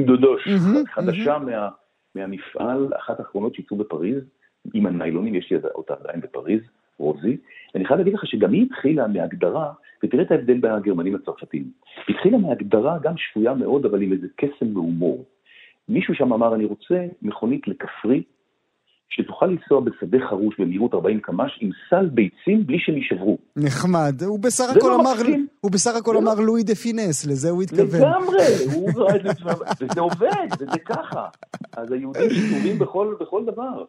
[SPEAKER 4] deux chevaux,
[SPEAKER 1] מהמם,
[SPEAKER 4] חדשה מה... מהמפעל, אחת האחרונות שיצאו בפריז, עם הניילונים, יש לי אותה עדיין בפריז, רוזי, ואני חייב להגיד לך שגם היא התחילה מהגדרה, ותראה את ההבדל בין הגרמנים לצרפתים, היא התחילה מהגדרה גם שפויה מאוד, אבל עם איזה קסם והומור. מישהו שם אמר, אני רוצה מכונית לכפרי, שתוכל לנסוע בשדה חרוש במהירות 40 קמ"ש עם סל ביצים בלי שהם יישברו.
[SPEAKER 1] נחמד. הוא בסך הכל
[SPEAKER 4] לא
[SPEAKER 1] אמר. הוא בסך הכל
[SPEAKER 4] לא-
[SPEAKER 1] אמר לואי דה פינס, לזה הוא התכוון.
[SPEAKER 4] לגמרי, הוא ראה את זה, וזה עובד, וזה ככה. אז היהודים שטובים בכל, בכל דבר.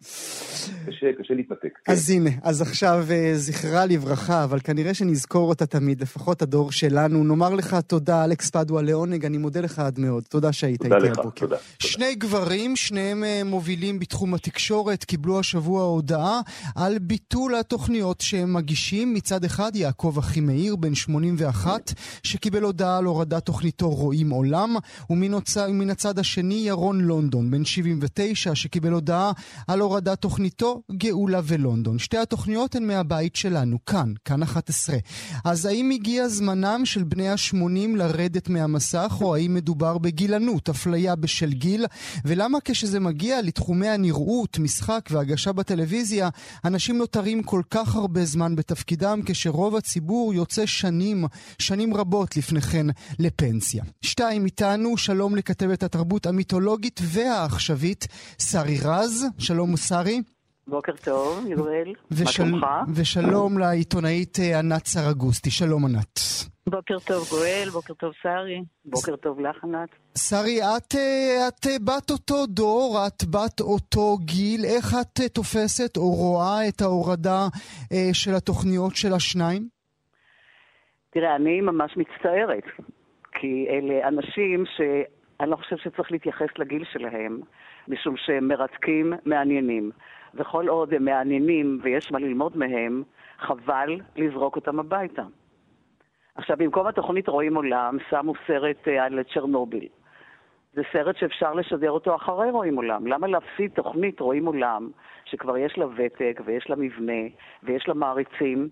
[SPEAKER 4] קשה, קשה להתנתק. כן.
[SPEAKER 1] אז הנה, אז עכשיו אה, זכרה לברכה, אבל כנראה שנזכור אותה תמיד, לפחות הדור שלנו. נאמר לך תודה, אלכס פדווה לעונג, אני מודה לך עד מאוד. תודה שהיית
[SPEAKER 4] תודה
[SPEAKER 1] איתי
[SPEAKER 4] לך,
[SPEAKER 1] הבוקר.
[SPEAKER 4] תודה.
[SPEAKER 1] שני גברים, שניהם אה, מובילים בתחום התקשורת, קיבלו השבוע הודעה על ביטול התוכניות שהם מגישים. מצד אחד, יעקב אחימאיר, בן 81, שקיבל הודעה על הורדת תוכניתו רואים עולם, ומן הצד השני, ירון לונדון, בן 79, שקיבל הודעה על הורדת תוכניתו גאולה ולונדון. שתי התוכניות הן מהבית שלנו, כאן, כאן 11. אז האם הגיע זמנם של בני ה-80 לרדת מהמסך, או האם מדובר בגילנות, אפליה בשל גיל? ולמה כשזה מגיע לתחומי הנראות, משחק והגשה בטלוויזיה, אנשים נותרים כל כך הרבה זמן בתפקידם, כשרוב הציבור יוצא שנים, שנים רבות לפני כן לפנסיה. שתיים איתנו, שלום לכתבת התרבות המיתולוגית והעכשווית, שרי רז. שלום שרי.
[SPEAKER 5] בוקר טוב, יגואל.
[SPEAKER 1] ושל...
[SPEAKER 5] מה שלומך?
[SPEAKER 1] ושלום לעיתונאית אה, ענת סרגוסטי. שלום ענת.
[SPEAKER 5] בוקר טוב, גואל, בוקר טוב, שרי. בוקר טוב לך, ענת.
[SPEAKER 1] שרי, את, אה, את אה, בת אותו דור, את בת אותו גיל, איך את תופסת או רואה את ההורדה של התוכניות של השניים?
[SPEAKER 5] תראה, אני ממש מצטערת, כי אלה אנשים שאני לא חושבת שצריך להתייחס לגיל שלהם, משום שהם מרתקים, מעניינים. וכל עוד הם מעניינים ויש מה ללמוד מהם, חבל לזרוק אותם הביתה. עכשיו, במקום התוכנית רואים עולם, שמו סרט אה, על צ'רנוביל. זה סרט שאפשר לשדר אותו אחרי רואים עולם. למה להפסיד תוכנית רואים עולם, שכבר יש לה ותק ויש לה מבנה ויש לה מעריצים,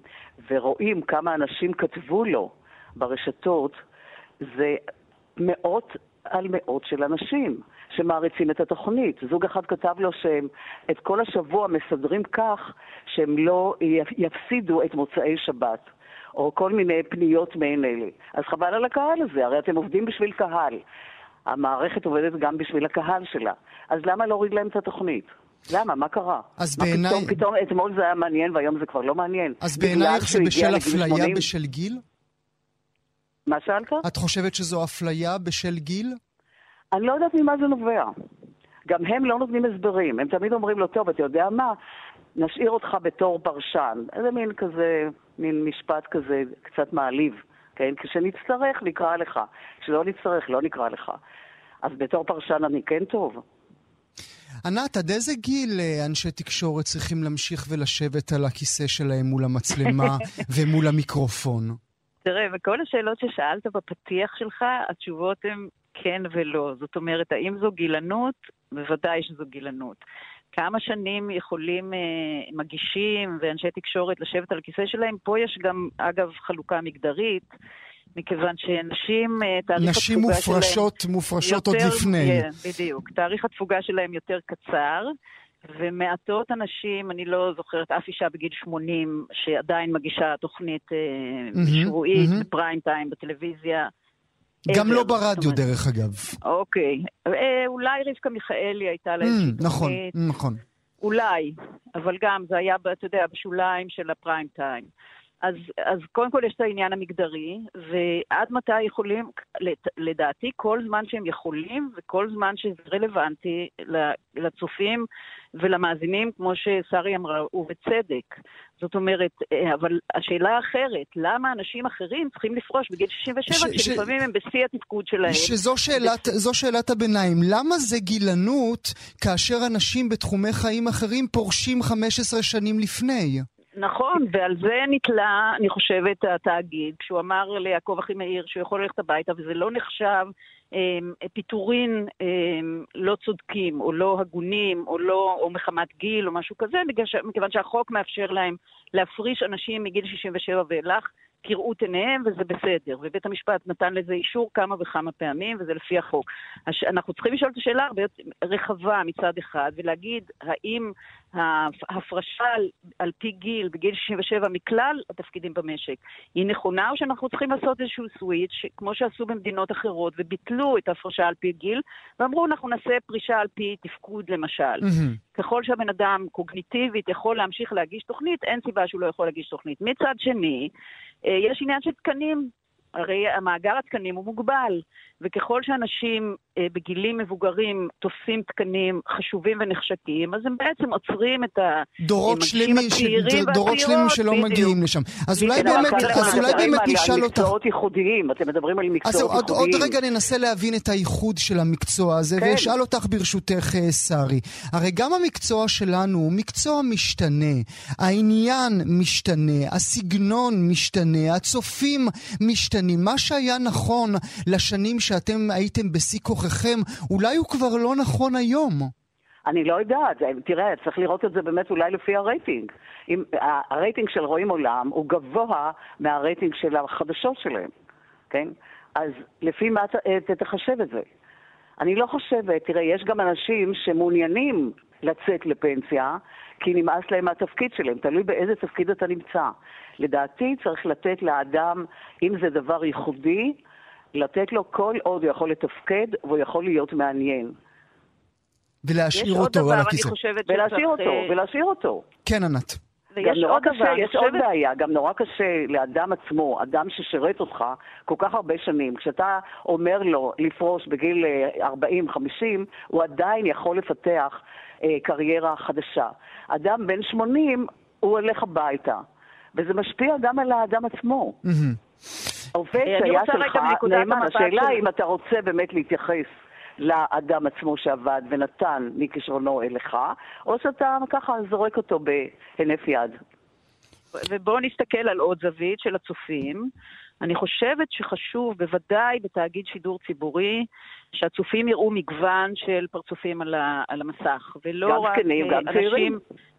[SPEAKER 5] ורואים כמה אנשים כתבו לו ברשתות, זה מאות על מאות של אנשים שמעריצים את התוכנית. זוג אחד כתב לו שהם את כל השבוע מסדרים כך שהם לא יפסידו את מוצאי שבת. או כל מיני פניות מעין אלה. אז חבל על הקהל הזה, הרי אתם עובדים בשביל קהל. המערכת עובדת גם בשביל הקהל שלה. אז למה להוריד להם את התוכנית? למה? מה קרה?
[SPEAKER 1] אז
[SPEAKER 5] מה
[SPEAKER 1] בעיניי-
[SPEAKER 5] פתאום, פתאום אתמול זה היה מעניין והיום זה כבר לא מעניין?
[SPEAKER 1] אז בעינייך זה בשל אפליה
[SPEAKER 5] 80?
[SPEAKER 1] בשל גיל?
[SPEAKER 5] מה שאלת?
[SPEAKER 1] את חושבת שזו אפליה בשל גיל?
[SPEAKER 5] אני לא יודעת ממה זה נובע. גם הם לא נותנים הסברים. הם תמיד אומרים לו, טוב, אתה יודע מה? נשאיר אותך בתור פרשן. איזה מין כזה, מין משפט כזה קצת מעליב. כן? כשנצטרך, נקרא לך. כשלא נצטרך, לא נקרא לך. אז בתור פרשן אני כן טוב.
[SPEAKER 1] ענת, עד איזה גיל אה, אנשי תקשורת צריכים להמשיך ולשבת על הכיסא שלהם מול המצלמה ומול המיקרופון?
[SPEAKER 6] תראה, וכל השאלות ששאלת בפתיח שלך, התשובות הן כן ולא. זאת אומרת, האם זו גילנות? בוודאי שזו גילנות. כמה שנים יכולים אה, מגישים ואנשי תקשורת לשבת על הכיסא שלהם? פה יש גם, אגב, חלוקה מגדרית, מכיוון שנשים, אה, תאריך
[SPEAKER 1] נשים
[SPEAKER 6] התפוגה
[SPEAKER 1] מופרשות,
[SPEAKER 6] שלהם...
[SPEAKER 1] מופרשות עוד
[SPEAKER 6] יותר-
[SPEAKER 1] לפני.
[SPEAKER 6] כן, בדיוק. תאריך התפוגה שלהם יותר קצר. ומעטות אנשים, אני לא זוכרת אף אישה בגיל 80 שעדיין מגישה תוכנית
[SPEAKER 1] מהמם,
[SPEAKER 6] שבועית
[SPEAKER 1] מהמם.
[SPEAKER 6] בפריים טיים בטלוויזיה.
[SPEAKER 1] גם. לא ברדיו, דרך אגב.
[SPEAKER 6] אוקיי. אה, אולי רבקה מיכאלי הייתה לה
[SPEAKER 1] Mm,
[SPEAKER 6] איזושהי
[SPEAKER 1] נכון,
[SPEAKER 6] תוכנית.
[SPEAKER 1] נכון.
[SPEAKER 6] אולי, אבל גם זה היה, אתה יודע, בשוליים של הפריים טיים. אז, אז קודם כל יש את העניין המגדרי, ועד מתי יכולים, לדעתי, כל זמן שהם יכולים וכל זמן שזה רלוונטי לצופים ולמאזינים, כמו ששרי אמרה, ובצדק. זאת אומרת, אה, אבל השאלה האחרת, למה אנשים אחרים צריכים לפרוש בגיל 67, כשלפעמים הם בשיא התפקוד שלהם?
[SPEAKER 1] שזו שאלת, זו שאלת הביניים. למה זה גילנות כאשר אנשים בתחומי חיים אחרים פורשים 15 שנים לפני?
[SPEAKER 6] נכון, ועל זה נתלה, אני חושבת, התאגיד, כשהוא אמר ליעקב אחימאיר שהוא יכול ללכת הביתה, וזה לא נחשב אה, פיטורין אה, לא צודקים, או לא הגונים, או, לא, או מחמת גיל, או משהו כזה, מכיוון שהחוק מאפשר להם להפריש אנשים מגיל 67 ואילך. כראות עיניהם וזה בסדר. ובית המשפט נתן לזה אישור כמה וכמה פעמים, וזה לפי החוק. הש... אנחנו צריכים לשאול את השאלה הרבה יותר רחבה מצד אחד, ולהגיד האם ההפרשה על, על פי גיל, בגיל 67 מכלל התפקידים במשק, היא נכונה, או שאנחנו צריכים לעשות איזשהו סוויץ', כמו שעשו במדינות אחרות, וביטלו את ההפרשה על פי גיל, ואמרו, אנחנו נעשה פרישה על פי תפקוד למשל. Mm-hmm. ככל שהבן אדם קוגניטיבית יכול להמשיך להגיש תוכנית, אין סיבה שהוא לא יכול להגיש תוכנית. מצד שני, יש עניין של תקנים. הרי המאגר התקנים הוא מוגבל, וככל שאנשים אה, בגילים מבוגרים תופסים תקנים חשובים ונחשקים, אז הם בעצם עוצרים את המגשים הצעירים והצעירות.
[SPEAKER 1] דורות שלמים שלא בדיוק. מגיעים לשם. אז אולי באמת, אז אולי באמת נשאל אותך...
[SPEAKER 5] מקצועות ייחודיים, אתם מדברים על מקצועות ייחודיים. אז
[SPEAKER 1] עוד, עוד רגע ננסה להבין את הייחוד של המקצוע הזה, כן. ואשאל אותך ברשותך, אה, שרי. הרי גם המקצוע שלנו הוא מקצוע משתנה, העניין משתנה, הסגנון משתנה, הצופים משתנים. מה שהיה נכון לשנים שאתם הייתם בשיא כוחכם, אולי הוא כבר לא נכון היום.
[SPEAKER 5] אני לא יודעת, תראה, צריך לראות את זה באמת אולי לפי הרייטינג. אם, הרייטינג של רואים עולם הוא גבוה מהרייטינג של החדשות שלהם, כן? אז לפי מה אתה תחשב את זה? אני לא חושבת, תראה, יש גם אנשים שמעוניינים לצאת לפנסיה, כי נמאס להם מהתפקיד שלהם, תלוי באיזה תפקיד אתה נמצא. לדעתי צריך לתת לאדם, אם זה דבר ייחודי, לתת לו כל עוד הוא יכול לתפקד והוא יכול להיות מעניין.
[SPEAKER 1] ולהשאיר אותו על הכיסא.
[SPEAKER 5] ולהשאיר אותו, ולהשאיר אותו.
[SPEAKER 1] כן, ענת.
[SPEAKER 5] גם נורא קשה, דבר, יש עוד בעיה, גם נורא קשה לאדם עצמו, אדם ששירת אותך כל כך הרבה שנים, כשאתה אומר לו לפרוש בגיל 40-50, אה, הוא עדיין יכול לפתח אה, קריירה חדשה. אדם בן 80, הוא הולך הביתה, וזה משפיע גם על האדם עצמו. Mm-hmm. עובד שהיה שלך נאמן, השאלה אם אתה רוצה באמת להתייחס לאדם עצמו שעבד ונתן מכישרונו אליך, או שאתה ככה זורק אותו בהינף יד.
[SPEAKER 6] ובואו נסתכל על עוד זווית של הצופים. אני חושבת שחשוב, בוודאי בתאגיד שידור ציבורי, שהצופים יראו מגוון של פרצופים על, המסך, ולא
[SPEAKER 5] גם
[SPEAKER 6] רק
[SPEAKER 5] זקנים, גם אנשים... צעירים.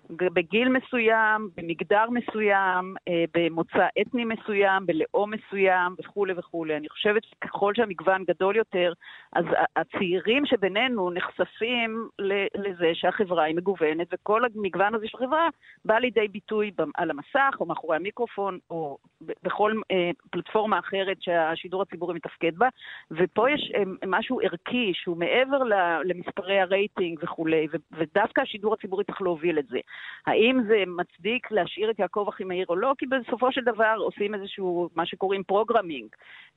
[SPEAKER 6] בגיל מסוים, במגדר מסוים, אה, במוצא אתני מסוים, בלאום מסוים וכולי וכולי. אני חושבת שככל שהמגוון גדול יותר, אז הצעירים שבינינו נחשפים לזה שהחברה היא מגוונת, וכל המגוון הזה של החברה בא לידי ביטוי על המסך, או מאחורי המיקרופון, או בכל אה, פלטפורמה אחרת שהשידור הציבורי מתפקד בה. ופה יש אה, משהו ערכי שהוא מעבר למספרי הרייטינג וכולי, ודווקא השידור הציבורי צריך להוביל את זה. האם זה מצדיק להשאיר את יעקב אחימאיר או לא? כי בסופו של דבר עושים איזשהו, מה שקוראים programming,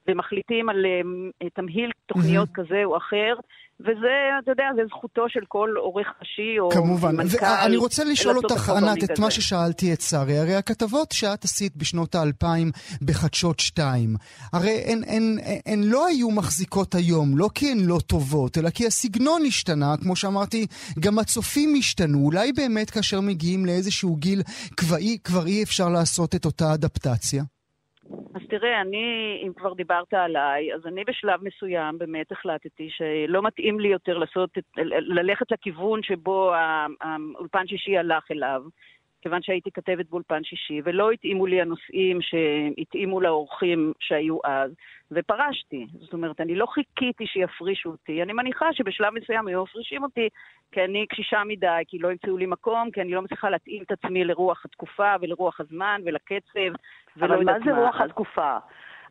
[SPEAKER 6] ומחליטים על um, תמהיל תוכניות. כזה או אחר, וזה, אתה יודע, זה זכותו של כל עורך ראשי או
[SPEAKER 1] כמובן. מנכ"ל. כמובן. אני רוצה לשאול אותך, ענת, את מה ששאלתי את שרי. הרי הכתבות שאת עשית בשנות האלפיים בחדשות 2, הרי הן, הן, הן, הן לא היו מחזיקות היום, לא כי הן לא טובות, אלא כי הסגנון השתנה, כמו שאמרתי, גם הצופים השתנו. אולי באמת כאשר מגיעים לאיזשהו גיל כבר כבר אי אפשר לעשות את אותה אדפטציה?
[SPEAKER 6] אז תראה, אני, אם כבר דיברת עליי, אז אני בשלב מסוים באמת החלטתי שלא מתאים לי יותר לעשות, ללכת לכיוון שבו האולפן שישי הלך אליו. כיוון שהייתי כתבת באולפן שישי, ולא התאימו לי הנושאים שהתאימו לאורחים שהיו אז, ופרשתי. זאת אומרת, אני לא חיכיתי שיפרישו אותי, אני מניחה שבשלב מסוים היו מפרישים אותי, כי אני קשישה מדי, כי לא ימצאו לי מקום, כי אני לא מצליחה להתאים את עצמי לרוח התקופה ולרוח הזמן ולקצב, ולא
[SPEAKER 5] יודעת מה. אבל מה זה רוח התקופה?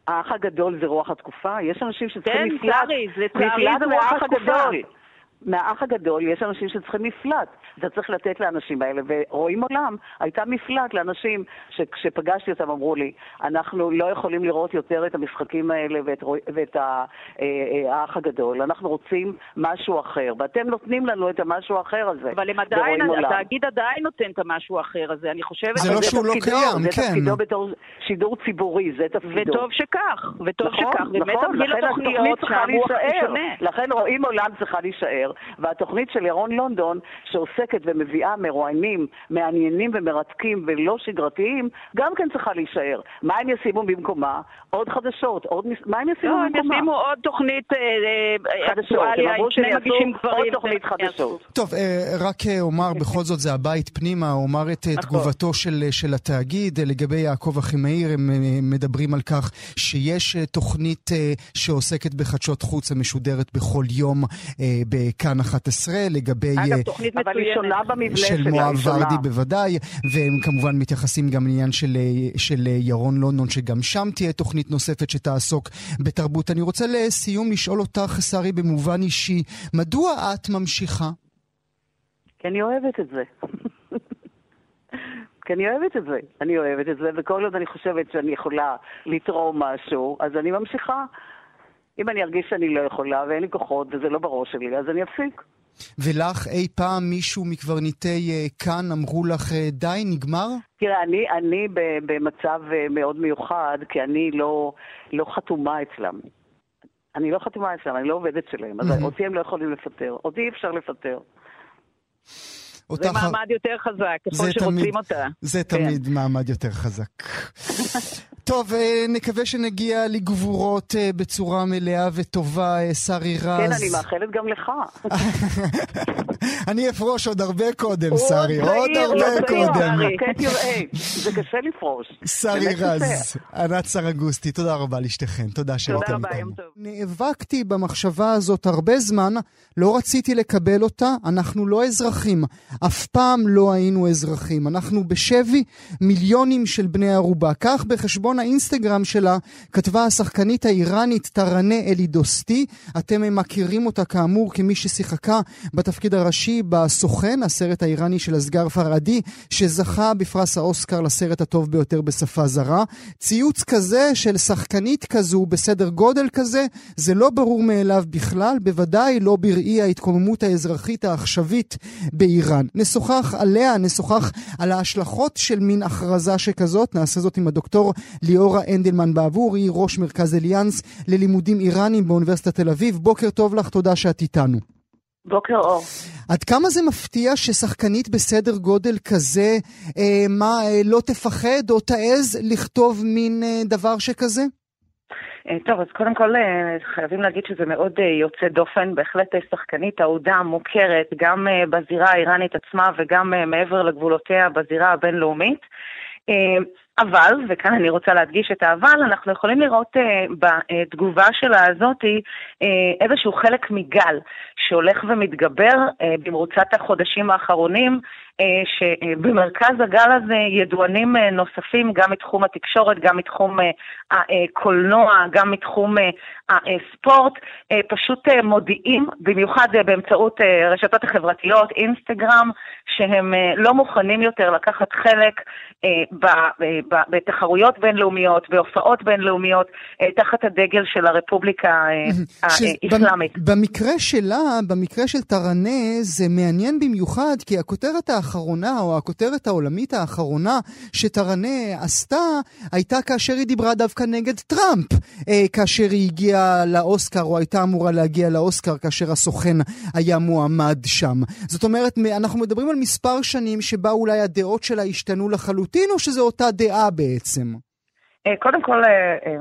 [SPEAKER 5] האח הגדול זה רוח התקופה? יש אנשים שצריכים
[SPEAKER 6] כן, מפלט,
[SPEAKER 5] מפלט זה רוח התקופה. מהאח הגדול יש אנשים שצריכים מפלט. אתה צריך לתת לאנשים האלה, ורואים עולם, הייתה מפלט לאנשים שכשפגשתי אותם אמרו לי, אנחנו לא יכולים לראות יותר את המשחקים האלה ואת, ואת אה, אה, האח הגדול, אנחנו רוצים משהו אחר, ואתם נותנים לנו את המשהו האחר הזה.
[SPEAKER 6] אבל הם עדיין, התאגיד עדיין נותן את המשהו האחר הזה, אני חושבת...
[SPEAKER 1] זה לא שהוא לא קיים,
[SPEAKER 5] כן. זה תפקידו בתור שידור ציבורי, זה תפקידו.
[SPEAKER 6] וטוב שכך, וטוב
[SPEAKER 5] נכון,
[SPEAKER 6] שכך, באמת
[SPEAKER 5] נכון,
[SPEAKER 6] לכן התוכנית צריכה להישאר.
[SPEAKER 5] לכן רואים עולם צריכה להישאר, והתוכנית של ירון לונדון, שעוסקת ומביאה מרואיינים מעניינים ומרתקים ולא שגרתיים, גם כן צריכה להישאר. מה הם ישימו במקומה? עוד חדשות, עוד... מה הם ישימו
[SPEAKER 6] לא,
[SPEAKER 5] במקומה?
[SPEAKER 6] הם ישימו עוד תוכנית אה, אקטואליה עם שני מגישים גברים.
[SPEAKER 5] עוד תוכנית חדשות.
[SPEAKER 1] טוב, אה, רק אה, אומר, בכל זאת זה הבית פנימה, אומר את
[SPEAKER 5] נכון.
[SPEAKER 1] תגובתו של, של התאגיד. לגבי יעקב אחימאיר, הם מדברים על כך שיש תוכנית שעוסקת בחדשות חוץ המשודרת בכל יום בכאן 11, לגבי...
[SPEAKER 6] אגב, תוכנית
[SPEAKER 5] אבל היא שונה במבנה שלה,
[SPEAKER 1] של מואב ורדי בוודאי, והם כמובן מתייחסים גם לעניין של, של ירון לונדון, שגם שם תהיה תוכנית נוספת שתעסוק בתרבות. אני רוצה לסיום לשאול אותך, שרי, במובן אישי, מדוע את ממשיכה?
[SPEAKER 5] כי אני אוהבת את זה. כי אני אוהבת את זה. אני אוהבת את זה, וכל עוד אני חושבת שאני יכולה לתרום משהו, אז אני ממשיכה. אם אני ארגיש שאני לא יכולה ואין לי כוחות וזה לא בראש שלי, אז אני אפסיק.
[SPEAKER 1] ולך אי פעם מישהו מקברניטי uh, כאן אמרו לך uh, די, נגמר?
[SPEAKER 5] תראה, אני, אני במצב uh, מאוד מיוחד, כי אני לא, לא חתומה אצלם. אני לא חתומה אצלם, אני לא עובדת שלהם, אז mm-hmm. אותי הם לא יכולים לפטר. אותי אי אפשר לפטר.
[SPEAKER 6] זה מעמד יותר חזק, ככל שרוצים אותה.
[SPEAKER 1] זה כן. תמיד מעמד יותר חזק. טוב, אה, נקווה שנגיע לגבורות אה, בצורה מלאה וטובה, אה, שרי רז.
[SPEAKER 5] כן, אני מאחלת גם לך.
[SPEAKER 1] אני אפרוש עוד הרבה קודם, שרי, עוד הרבה קודם.
[SPEAKER 5] כן, זה קשה לפרוש.
[SPEAKER 1] שרי רז, ענת סרגוסטי, תודה רבה לשתיכן, תודה שהייתם
[SPEAKER 6] איתנו.
[SPEAKER 1] נאבקתי במחשבה הזאת הרבה זמן, לא רציתי לקבל אותה, אנחנו לא אזרחים. אף פעם לא היינו אזרחים. אנחנו בשבי מיליונים של בני ערובה. כך בחשבון האינסטגרם שלה כתבה השחקנית האיראנית טרנה אלידוסטי. אתם מכירים אותה כאמור כמי ששיחקה בתפקיד הראשי בסוכן, הסרט האיראני של אסגר פרעדי, שזכה בפרס האוסקר לסרט הטוב ביותר בשפה זרה. ציוץ כזה של שחקנית כזו בסדר גודל כזה, זה לא ברור מאליו בכלל, בוודאי לא בראי ההתקוממות האזרחית העכשווית באיראן. נשוחח עליה, נשוחח על ההשלכות של מין הכרזה שכזאת. נעשה זאת עם הדוקטור ליאורה אנדלמן בעבור, היא ראש מרכז אליאנס ללימודים איראנים באוניברסיטת תל אביב. בוקר טוב לך, תודה שאת איתנו.
[SPEAKER 7] בוקר אור.
[SPEAKER 1] עד כמה זה מפתיע ששחקנית בסדר גודל כזה, אה, מה, אה, לא תפחד או תעז לכתוב מין אה, דבר שכזה?
[SPEAKER 7] אה, טוב, אז קודם כל אה, חייבים להגיד שזה מאוד אה, יוצא דופן, בהחלט שחקנית אהודה, מוכרת, גם בזירה האיראנית עצמה וגם מעבר לגבולותיה בזירה הבינלאומית. אבל, וכאן אני רוצה להדגיש את האבל, אנחנו יכולים לראות uh, בתגובה שלה הזאתי uh, איזשהו חלק מגל שהולך ומתגבר uh, במרוצת החודשים האחרונים, uh, שבמרכז הגל הזה ידוענים uh, נוספים גם מתחום התקשורת, גם מתחום הקולנוע, גם מתחום הספורט, uh, פשוט uh, מודיעים, במיוחד באמצעות uh, רשתות החברתיות, אינסטגרם, שהם לא מוכנים יותר לקחת חלק בתחרויות בינלאומיות, בהופעות בינלאומיות, אה, תחת הדגל של הרפובליקה אה, האסלאמית.
[SPEAKER 1] במקרה שלה, במקרה של טראנה, זה מעניין במיוחד, כי הכותרת האחרונה, או הכותרת העולמית האחרונה שטראנה עשתה, הייתה כאשר היא דיברה דווקא נגד טראמפ, אה, כאשר היא הגיעה לאוסקר, או הייתה אמורה להגיע לאוסקר, כאשר הסוכן היה מועמד שם. זאת אומרת, אנחנו מדברים על מספר שנים שבה אולי הדעות שלה השתנו לחלוטין, או שזו אותה דעה? בעצם?
[SPEAKER 7] אה, קודם כל, אה, אה,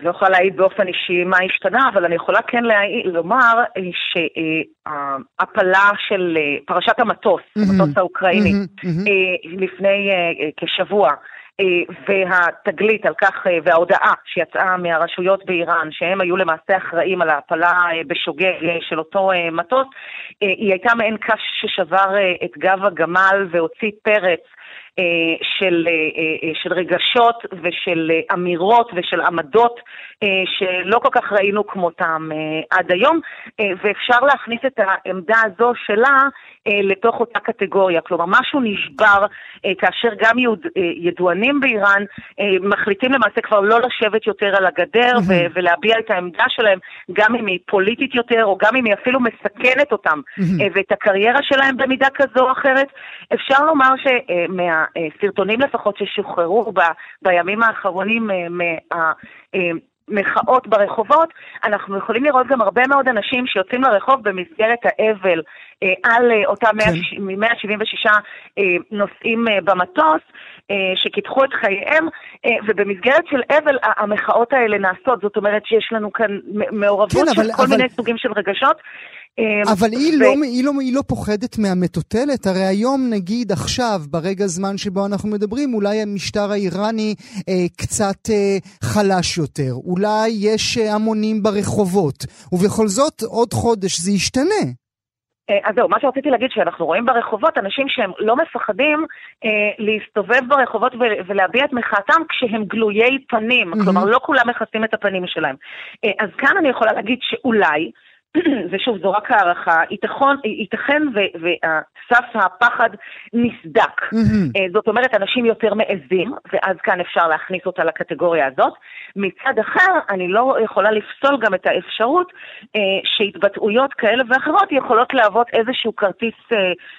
[SPEAKER 7] לא יכולה להעיד באופן אישי מה השתנה, אבל אני יכולה כן להעיד, לומר שהפלה של פרשת המטוס, המטוס האוקראיני, לפני כשבוע, והתגלית על כך, וההודעה שיצאה מהרשויות באיראן, שהם היו למעשה אחראים על ההפלה בשוגג של אותו מטוס, היא הייתה מעין קש ששבר את גב הגמל והוציא פרץ של, של רגשות ושל אמירות ושל עמדות שלא כל כך ראינו כמותם עד היום, ואפשר להכניס את העמדה הזו שלה לתוך אותה קטגוריה. כלומר, משהו נשבר כאשר גם ידוענים באיראן מחליטים למעשה כבר לא לשבת יותר על הגדר mm-hmm. ולהביע את העמדה שלהם, גם אם היא פוליטית יותר, או גם אם היא אפילו מסכנת אותם mm-hmm. ואת הקריירה שלהם במידה כזו או אחרת. אפשר לומר שמהסרטונים לפחות ששוחררו ב, בימים האחרונים מה... מחאות ברחובות, אנחנו יכולים לראות גם הרבה מאוד אנשים שיוצאים לרחוב במסגרת האבל אה, על אה, אותם כן. 176 אה, נוסעים אה, במטוס אה, שקיפחו את חייהם, אה, ובמסגרת של אבל המחאות האלה נעשות, זאת אומרת שיש לנו כאן מעורבות כן, אבל, של כל אבל... מיני סוגים של רגשות.
[SPEAKER 1] אמ, אבל היא, ו... לא, היא, לא, היא לא פוחדת מהמטוטלת, הרי היום נגיד עכשיו, ברגע זמן שבו אנחנו מדברים, אולי המשטר האיראני אה, קצת אה, חלש יותר, אולי יש אה, המונים ברחובות, ובכל זאת עוד חודש זה ישתנה.
[SPEAKER 7] אה, אז זהו, מה שרציתי להגיד, שאנחנו רואים ברחובות אנשים שהם לא מפחדים אה, להסתובב ברחובות ולהביע את מחאתם כשהם גלויי פנים, mm-hmm. כלומר לא כולם מכסים את הפנים שלהם. אה, אז כאן אני יכולה להגיד שאולי, ושוב, זו רק הערכה, ייתכן וסף הפחד נסדק. Mm-hmm. זאת אומרת, אנשים יותר מעזים, ואז כאן אפשר להכניס אותה לקטגוריה הזאת. מצד אחר, אני לא יכולה לפסול גם את האפשרות אה, שהתבטאויות כאלה ואחרות יכולות להוות איזשהו כרטיס אה,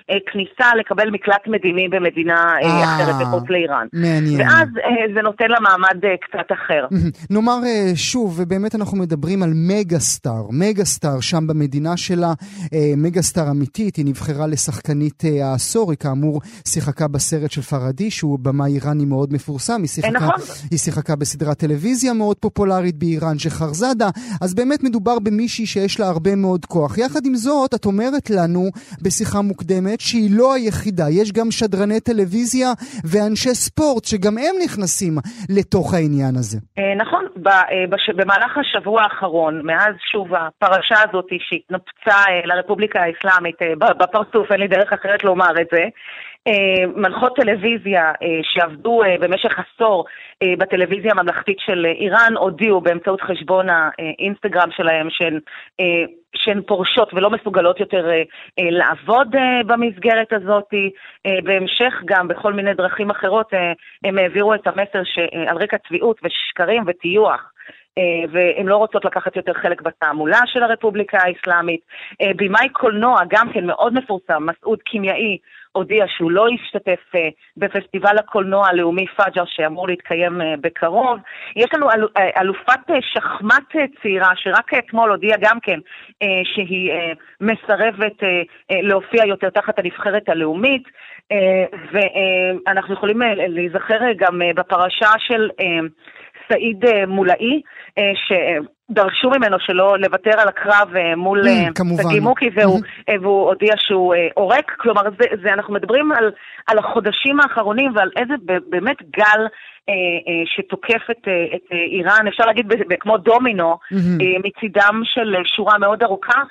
[SPEAKER 7] אה, כניסה לקבל מקלט מדיני במדינה אה, אה, אחרת מחוץ לאיראן.
[SPEAKER 1] מעניין.
[SPEAKER 7] ואז אה, זה נותן לה מעמד אה, קצת אחר.
[SPEAKER 1] נאמר אה, שוב, ובאמת אנחנו מדברים על מגה סטאר, מגה סטאר שם במדינה שלה, אה, מגה סטאר אמיתית, היא נבחרה לשחקנית אה, העשור, היא כאמור שיחקה בסרט של פרדי, שהוא במה איראני מאוד מפורסם, היא שיחקה, נכון. היא שיחקה בסדרת טלוויזיה מאוד פופולרית באיראן, שחרזאדה, אז באמת מדובר במישהי שיש לה הרבה מאוד כוח. יחד עם זאת, את אומרת לנו בשיחה מוקדמת שהיא לא היחידה, יש גם שדרני טלוויזיה ואנשי ספורט שגם הם נכנסים לתוך העניין הזה.
[SPEAKER 7] אה, נכון, במהלך השבוע האחרון, מאז שוב הפרשה הזאת שהתנפצה אה, לרפובליקה האסלאמית אה, בפרצוף, אין לי דרך אחרת לומר את זה. אה, מנחות טלוויזיה שעבדו במשך עשור בטלוויזיה הממלכתית של איראן הודיעו באמצעות חשבון האינסטגרם שלהם שהן, שהן פורשות ולא מסוגלות יותר לעבוד במסגרת הזאת. בהמשך גם בכל מיני דרכים אחרות הם העבירו את המסר שעל רקע צביעות ושקרים וטיוח והן לא רוצות לקחת יותר חלק בתעמולה של הרפובליקה האסלאמית. אה, במאי קולנוע, גם כן מאוד מפורסם, מסעוד קימייאי, הודיע שהוא לא ישתתף אה, בפסטיבל הקולנוע הלאומי פאג'ר שאמור להתקיים בקרוב. יש לנו אל, אלופת שחמט צעירה שרק אתמול הודיעה גם כן שהיא מסרבת להופיע יותר תחת הנבחרת הלאומית. ואנחנו יכולים להיזכר גם בפרשה של סעיד מולאי, אה, שדרשו ממנו שלא לוותר על הקרב אה, מול סגי אה, מוקי, והוא, והוא הודיע שהוא עורק. כלומר, זה, זה, אנחנו מדברים על, על החודשים האחרונים ועל איזה באמת גל אה, אה, שתוקף את, אה, את איראן, אפשר להגיד כמו דומינו, mm-hmm. מצידם של שורה מאוד ארוכה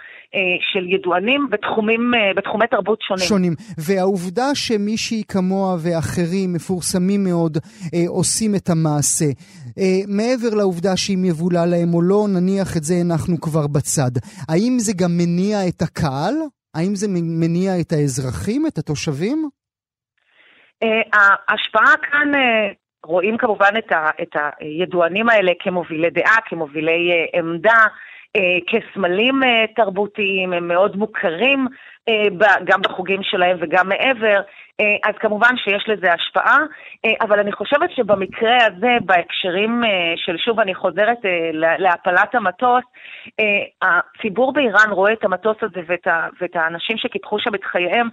[SPEAKER 7] של ידוענים בתחומים, בתחומי תרבות שונים.
[SPEAKER 1] שונים. והעובדה שמישהי כמוה ואחרים מפורסמים מאוד עושים את המעשה, מעבר לעובדה שאם יבולע להם או לא, נניח את זה אנחנו כבר בצד. האם זה גם מניע את הקהל? האם זה מניע את האזרחים, את התושבים?
[SPEAKER 7] ההשפעה כאן רואים כמובן את, ה, את הידוענים האלה כמובילי דעה, כמובילי אה, עמדה, אה, כסמלים אה, תרבותיים, הם מאוד מוכרים גם בחוגים שלהם וגם מעבר. אה, אז כמובן שיש לזה השפעה, אה, אבל אני חושבת שבמקרה הזה, בהקשרים אה, של, שוב, אני חוזרת להפלת המטוס, הציבור באיראן רואה את המטוס הזה ואת, ה, ואת האנשים שקיפחו שם את חייהם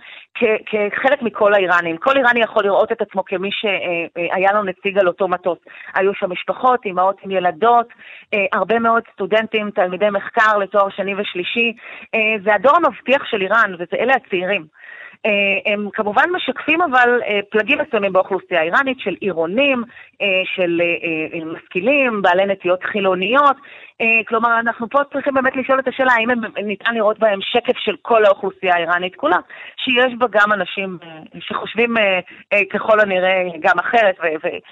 [SPEAKER 7] כחלק מכל האיראנים. כל איראני יכול לראות את עצמו כמי שהיה לו נציג על אותו מטוס. היו שם משפחות, אימהות עם ילדות, הרבה מאוד סטודנטים, תלמידי מחקר לתואר שני ושלישי. זה הדור המבטיח של איראן, ואלה הצעירים. אה, הם כמובן משקפים אבל אה, פלגים מסוימים באוכלוסייה האיראנית של עירונים, אה, של משכילים, בעלי נטיות חילוניות, כלומר, אנחנו פה צריכים באמת לשאול את השאלה האם ניתן לראות בהם שקף של כל האוכלוסייה האיראנית כולה, שיש בה גם אנשים אה, שחושבים ככל הנראה גם אחרת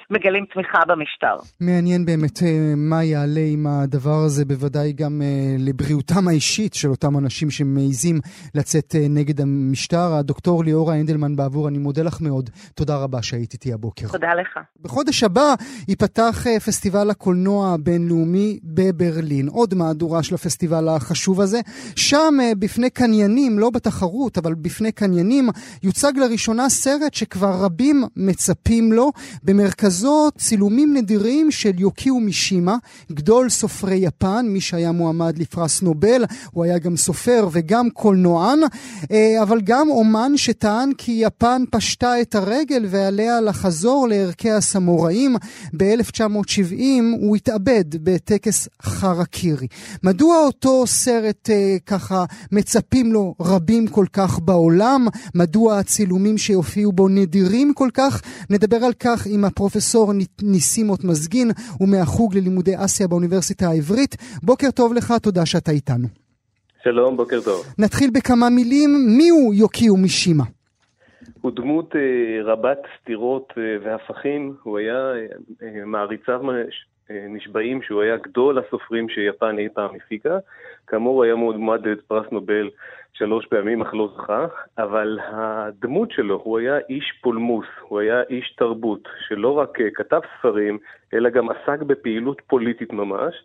[SPEAKER 7] ומגלים תמיכה במשטר.
[SPEAKER 1] מעניין באמת מה יעלה עם הדבר הזה, בוודאי גם לבריאותם האישית של אותם אנשים שמעיזים לצאת נגד המשטר. הדוקטור ליאורה הנדלמן בעבור, אני מודה לך מאוד. תודה רבה שהיית איתי הבוקר.
[SPEAKER 7] תודה לך.
[SPEAKER 1] בחודש הבא ייפתח פסטיבל הקולנוע הבינלאומי בברלין. עוד מהדורה של הפסטיבל החשוב הזה. שם אה, בפני קניינים, לא בתחרות, אבל בפני קניינים, יוצג לראשונה סרט שכבר רבים מצפים לו. במרכזו צילומים נדירים של יוקיו מישימה, גדול סופרי יפן, מי שהיה מועמד לפרס נובל, הוא היה גם סופר וגם קולנוען, אה, אבל גם אומן שטען כי יפן פשטה את הרגל ועליה לחזור לערכי הסמוראים. ב-1970 הוא התאבד בטקס חרקירי. מדוע אותו סרט אה, ככה מצפים לו רבים כל כך בעולם? מדוע הצילומים שיופיעו בו נדירים כל כך? נדבר על כך עם הפרופסור ניסימות מזגין, הוא מהחוג ללימודי אסיה באוניברסיטה העברית. בוקר טוב לך, תודה שאתה איתנו.
[SPEAKER 8] שלום, בוקר טוב.
[SPEAKER 1] נתחיל בכמה מילים. מי הוא יוקיו מישימה?
[SPEAKER 8] הוא דמות אה, רבת סתירות אה, והפכים, הוא היה אה, מעריציו נשבעים שהוא היה גדול הסופרים שיפן אי פעם הפיקה. כאמור, היה מועמד לפרס נובל שלוש פעמים, אך לא זכה, אבל הדמות שלו, הוא היה איש פולמוס, הוא היה איש תרבות, שלא רק כתב ספרים, אלא גם עסק בפעילות פוליטית ממש.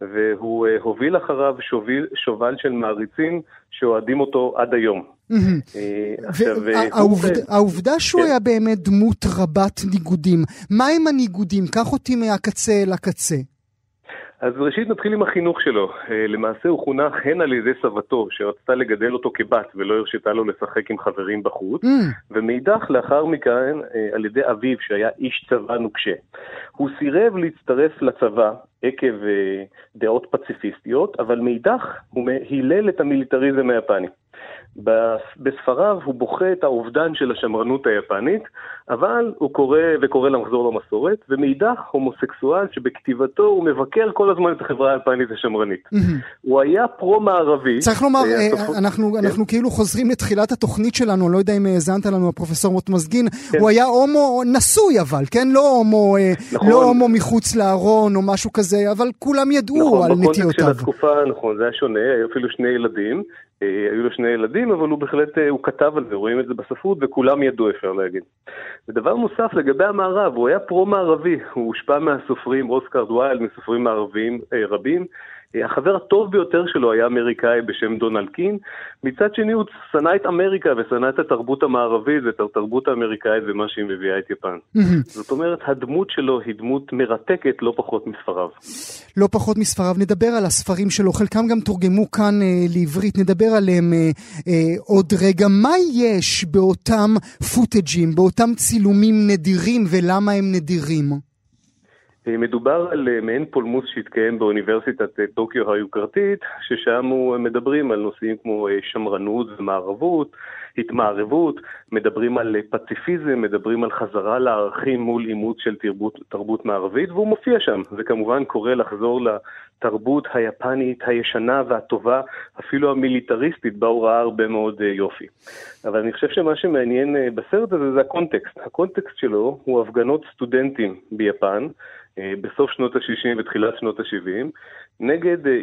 [SPEAKER 8] והוא הוביל אחריו שוביל, שובל של מעריצים שאוהדים אותו עד היום.
[SPEAKER 1] אה, העובדה שהוא כן. היה באמת דמות רבת ניגודים, מה הם הניגודים? קח אותי מהקצה אל הקצה.
[SPEAKER 8] אז ראשית נתחיל עם החינוך שלו. אה, למעשה הוא חונך הן על ידי סבתו, שרצתה לגדל אותו כבת ולא הרשתה לו לשחק עם חברים בחוץ, mm. ומאידך לאחר מכן אה, על ידי אביו, שהיה איש צבא נוקשה. הוא סירב להצטרף לצבא עקב דעות פציפיסטיות, אבל מאידך הוא הילל את המיליטריזם היפני. בספריו הוא בוכה את האובדן של השמרנות היפנית, אבל הוא קורא וקורא לחזור למסורת, ומאידך הומוסקסואל שבכתיבתו הוא מבקר כל הזמן את החברה היפנית השמרנית. הוא היה פרו-מערבי.
[SPEAKER 1] צריך לומר, אה, אה, אנחנו, כן? אנחנו כאילו חוזרים לתחילת התוכנית שלנו, לא יודע אם האזנת לנו, הפרופסור מוטמזגין, כן. הוא היה הומו נשוי אבל, כן? לא הומו, אה, נכון. לא הומו מחוץ לארון או משהו כזה, אבל כולם ידעו
[SPEAKER 8] נכון,
[SPEAKER 1] על נטיותיו. נכון,
[SPEAKER 8] בקונטקסט של התקופה, נכון, זה היה שונה, היו אפילו שני ילדים. אה, היו לו שני ילדים, אבל הוא בהחלט, אה, הוא כתב על זה, רואים את זה בספרות, וכולם ידעו, אפשר להגיד. ודבר נוסף, לגבי המערב, הוא היה פרו-מערבי, הוא הושפע מהסופרים, אוסקרד וויילד, מסופרים מערביים אה, רבים, החבר הטוב ביותר שלו היה אמריקאי בשם דונלד קין. מצד שני הוא שנא את אמריקה ושנא את התרבות המערבית ואת התרבות האמריקאית ומה שהיא מביאה את יפן. זאת אומרת, הדמות שלו היא דמות מרתקת לא פחות מספריו.
[SPEAKER 1] לא פחות מספריו. נדבר על הספרים שלו, חלקם גם תורגמו כאן אה, לעברית, נדבר עליהם אה, אה, עוד רגע. מה יש באותם פוטג'ים, באותם צילומים נדירים ולמה הם נדירים?
[SPEAKER 8] אה, מדובר על אה, מעין פולמוס שהתקיים באוניברסיטת אה, טוקיו היוקרתית, ששם מדברים על נושאים כמו שמרנות ומערבות, התמערבות, מדברים על פציפיזם, מדברים על חזרה לערכים מול אימוץ של תרבות, תרבות מערבית, והוא מופיע שם. זה כמובן קורא לחזור לתרבות היפנית הישנה והטובה, אפילו המיליטריסטית, בה הוא ראה הרבה מאוד יופי. אבל אני חושב שמה שמעניין בסרט הזה זה הקונטקסט. הקונטקסט שלו הוא הפגנות סטודנטים ביפן. אה, בסוף שנות ה-60 ותחילת שנות ה-70, נגד אה,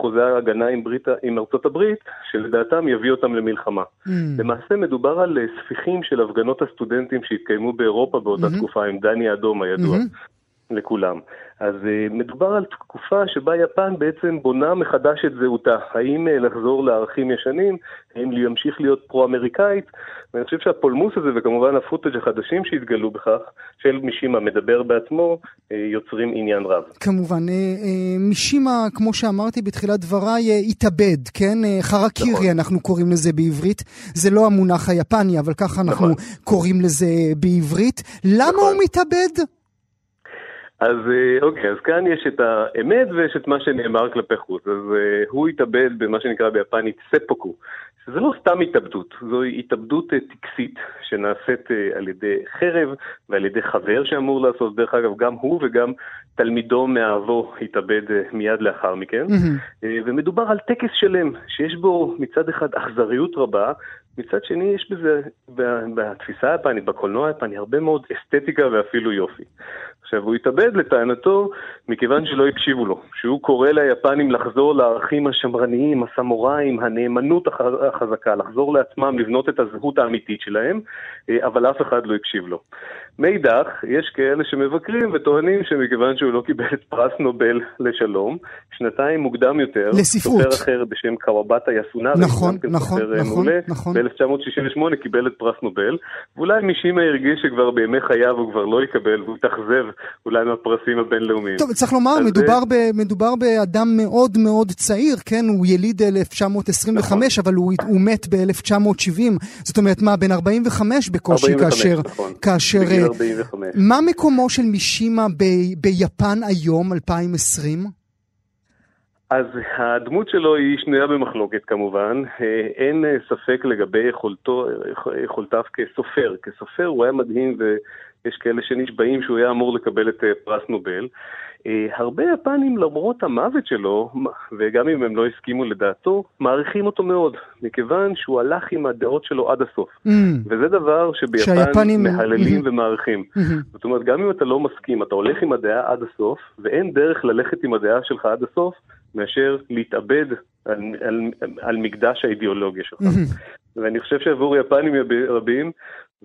[SPEAKER 8] חוזה ההגנה עם, ברית, עם ארצות הברית, שלדעתם יביא אותם למלחמה. Mm. למעשה מדובר על אה, ספיחים של הפגנות הסטודנטים שהתקיימו באירופה באותה mm-hmm. תקופה עם דני האדום הידוע. Mm-hmm. לכולם. אז uh, מדובר על תקופה שבה יפן בעצם בונה מחדש את זהותה. האם uh, לחזור לערכים ישנים, האם להמשיך להיות פרו-אמריקאית, ואני חושב שהפולמוס הזה, וכמובן הפוטאג' החדשים שהתגלו בכך, של מישימה מדבר בעצמו, uh, יוצרים עניין רב.
[SPEAKER 1] כמובן. מישימה, כמו שאמרתי בתחילת דבריי, התאבד, כן? חרקירי נכון. אנחנו קוראים לזה בעברית. זה לא המונח היפני, אבל ככה אנחנו נכון. קוראים לזה בעברית. למה נכון. הוא מתאבד?
[SPEAKER 8] אז אה, אוקיי, אז כאן יש את האמת ויש את מה שנאמר כלפי חוץ. אז uh, הוא התאבד במה שנקרא ביפנית ספוקו, שזה לא סתם התאבדות, זו התאבדות uh, טקסית, שנעשית אה, על ידי חרב ועל ידי חבר שאמור לעשות, דרך אגב, גם הוא וגם תלמידו מאהבו התאבד אה, מיד לאחר מכן. Mm-hmm. ומדובר על טקס שלם, שיש בו מצד אחד אכזריות רבה, מצד שני יש בזה, בתפיסה היפנית, בקולנוע היפני, הרבה מאוד אסתטיקה ואפילו יופי. עכשיו, הוא התאבד לטענתו מכיוון שלא הקשיבו לו, שהוא קורא ליפנים לחזור לערכים השמרניים, הסמוראים, הנאמנות החזקה, לחזור לעצמם, לבנות את הזהות האמיתית שלהם, אה, אבל אף אחד לא הקשיב לו. מאידך, יש כאלה שמבקרים וטוענים שמכיוון שהוא לא קיבל את פרס נובל לשלום, שנתיים מוקדם יותר,
[SPEAKER 1] לספרות.
[SPEAKER 8] סופר אחר בשם קוואבטה יסונארי,
[SPEAKER 1] נכון, נכון,
[SPEAKER 8] אה,
[SPEAKER 1] נכון, נכון.
[SPEAKER 8] ב-1968 קיבל את פרס נובל, ואולי מישימה הרגיש שכבר בימי חייו הוא כבר לא יקבל, והוא התאכזב אולי מהפרסים הבינלאומיים.
[SPEAKER 1] טוב, צריך לומר, מדובר, ב, מדובר באדם מאוד מאוד צעיר, כן? הוא יליד 1925, נכון. אבל הוא, הוא מת ב-1970. זאת אומרת, מה, בן 45 בקושי
[SPEAKER 8] 45,
[SPEAKER 1] כאשר...
[SPEAKER 8] נכון.
[SPEAKER 1] כאשר...
[SPEAKER 8] בגיל 45.
[SPEAKER 1] מה מקומו של מישימה ב, ביפן היום, 2020?
[SPEAKER 8] אז הדמות שלו היא שנויה במחלוקת כמובן, אין ספק לגבי יכולתו, יכולתיו כסופר. כסופר הוא היה מדהים ויש כאלה שנשבעים שהוא היה אמור לקבל את פרס נובל. הרבה יפנים למרות המוות שלו, וגם אם הם לא הסכימו לדעתו, מעריכים אותו מאוד, מכיוון שהוא הלך עם הדעות שלו עד הסוף. Mm. וזה דבר שביפן שהיפנים... מהללים mm-hmm. ומעריכים. Mm-hmm. זאת אומרת, גם אם אתה לא מסכים, אתה הולך עם הדעה עד הסוף, ואין דרך ללכת עם הדעה שלך עד הסוף, מאשר להתאבד על, על, על מקדש האידיאולוגיה שלך. ואני חושב שעבור יפנים רבים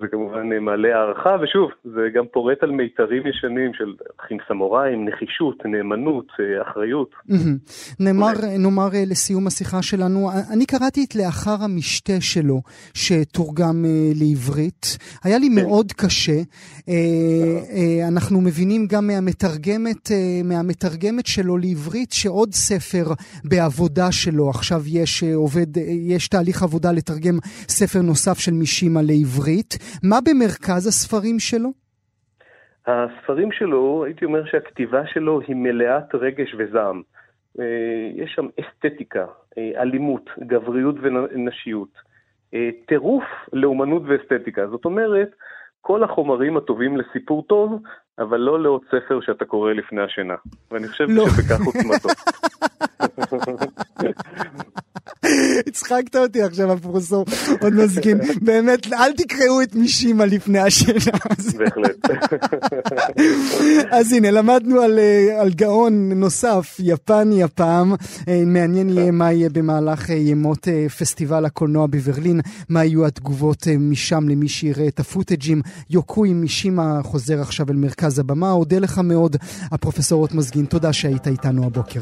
[SPEAKER 8] זה כמובן מעלה הערכה, ושוב, זה גם פורט על מיתרים ישנים של אחים סמוראים, נחישות, נאמנות, אחריות.
[SPEAKER 1] נאמר, נאמר לסיום השיחה שלנו, אני קראתי את לאחר המשתה שלו, שתורגם לעברית. היה לי כן. מאוד קשה. אנחנו מבינים גם מהמתרגמת, מהמתרגמת שלו לעברית, שעוד ספר בעבודה שלו, עכשיו יש עובד, יש תהליך עבודה לתרגם ספר נוסף של מישימה לעברית. מה במרכז הספרים שלו?
[SPEAKER 8] הספרים שלו, הייתי אומר שהכתיבה שלו היא מלאת רגש וזעם. אה, יש שם אסתטיקה, אה, אלימות, גבריות ונשיות, אה, טירוף לאומנות ואסתטיקה. זאת אומרת, כל החומרים הטובים לסיפור טוב, אבל לא לעוד ספר שאתה קורא לפני השינה. ואני חושב לא. שבכך עוצמתו.
[SPEAKER 1] הצחקת אותי עכשיו, הפרופסור עוד מזכין. באמת, אל תקראו את מישימה לפני השינה.
[SPEAKER 8] בהחלט.
[SPEAKER 1] אז הנה, למדנו על, אה, על גאון נוסף, יפני הפעם. אה, מעניין יהיה מה יהיה במהלך אה, ימות פסטיבל הקולנוע בברלין, מה יהיו התגובות משם למי שיראה את הפוטג'ים. יוקוי מישימה חוזר עכשיו אל מרכז הבמה. אודה לך מאוד, הפרופסור אות מזגין. תודה שהיית איתנו הבוקר.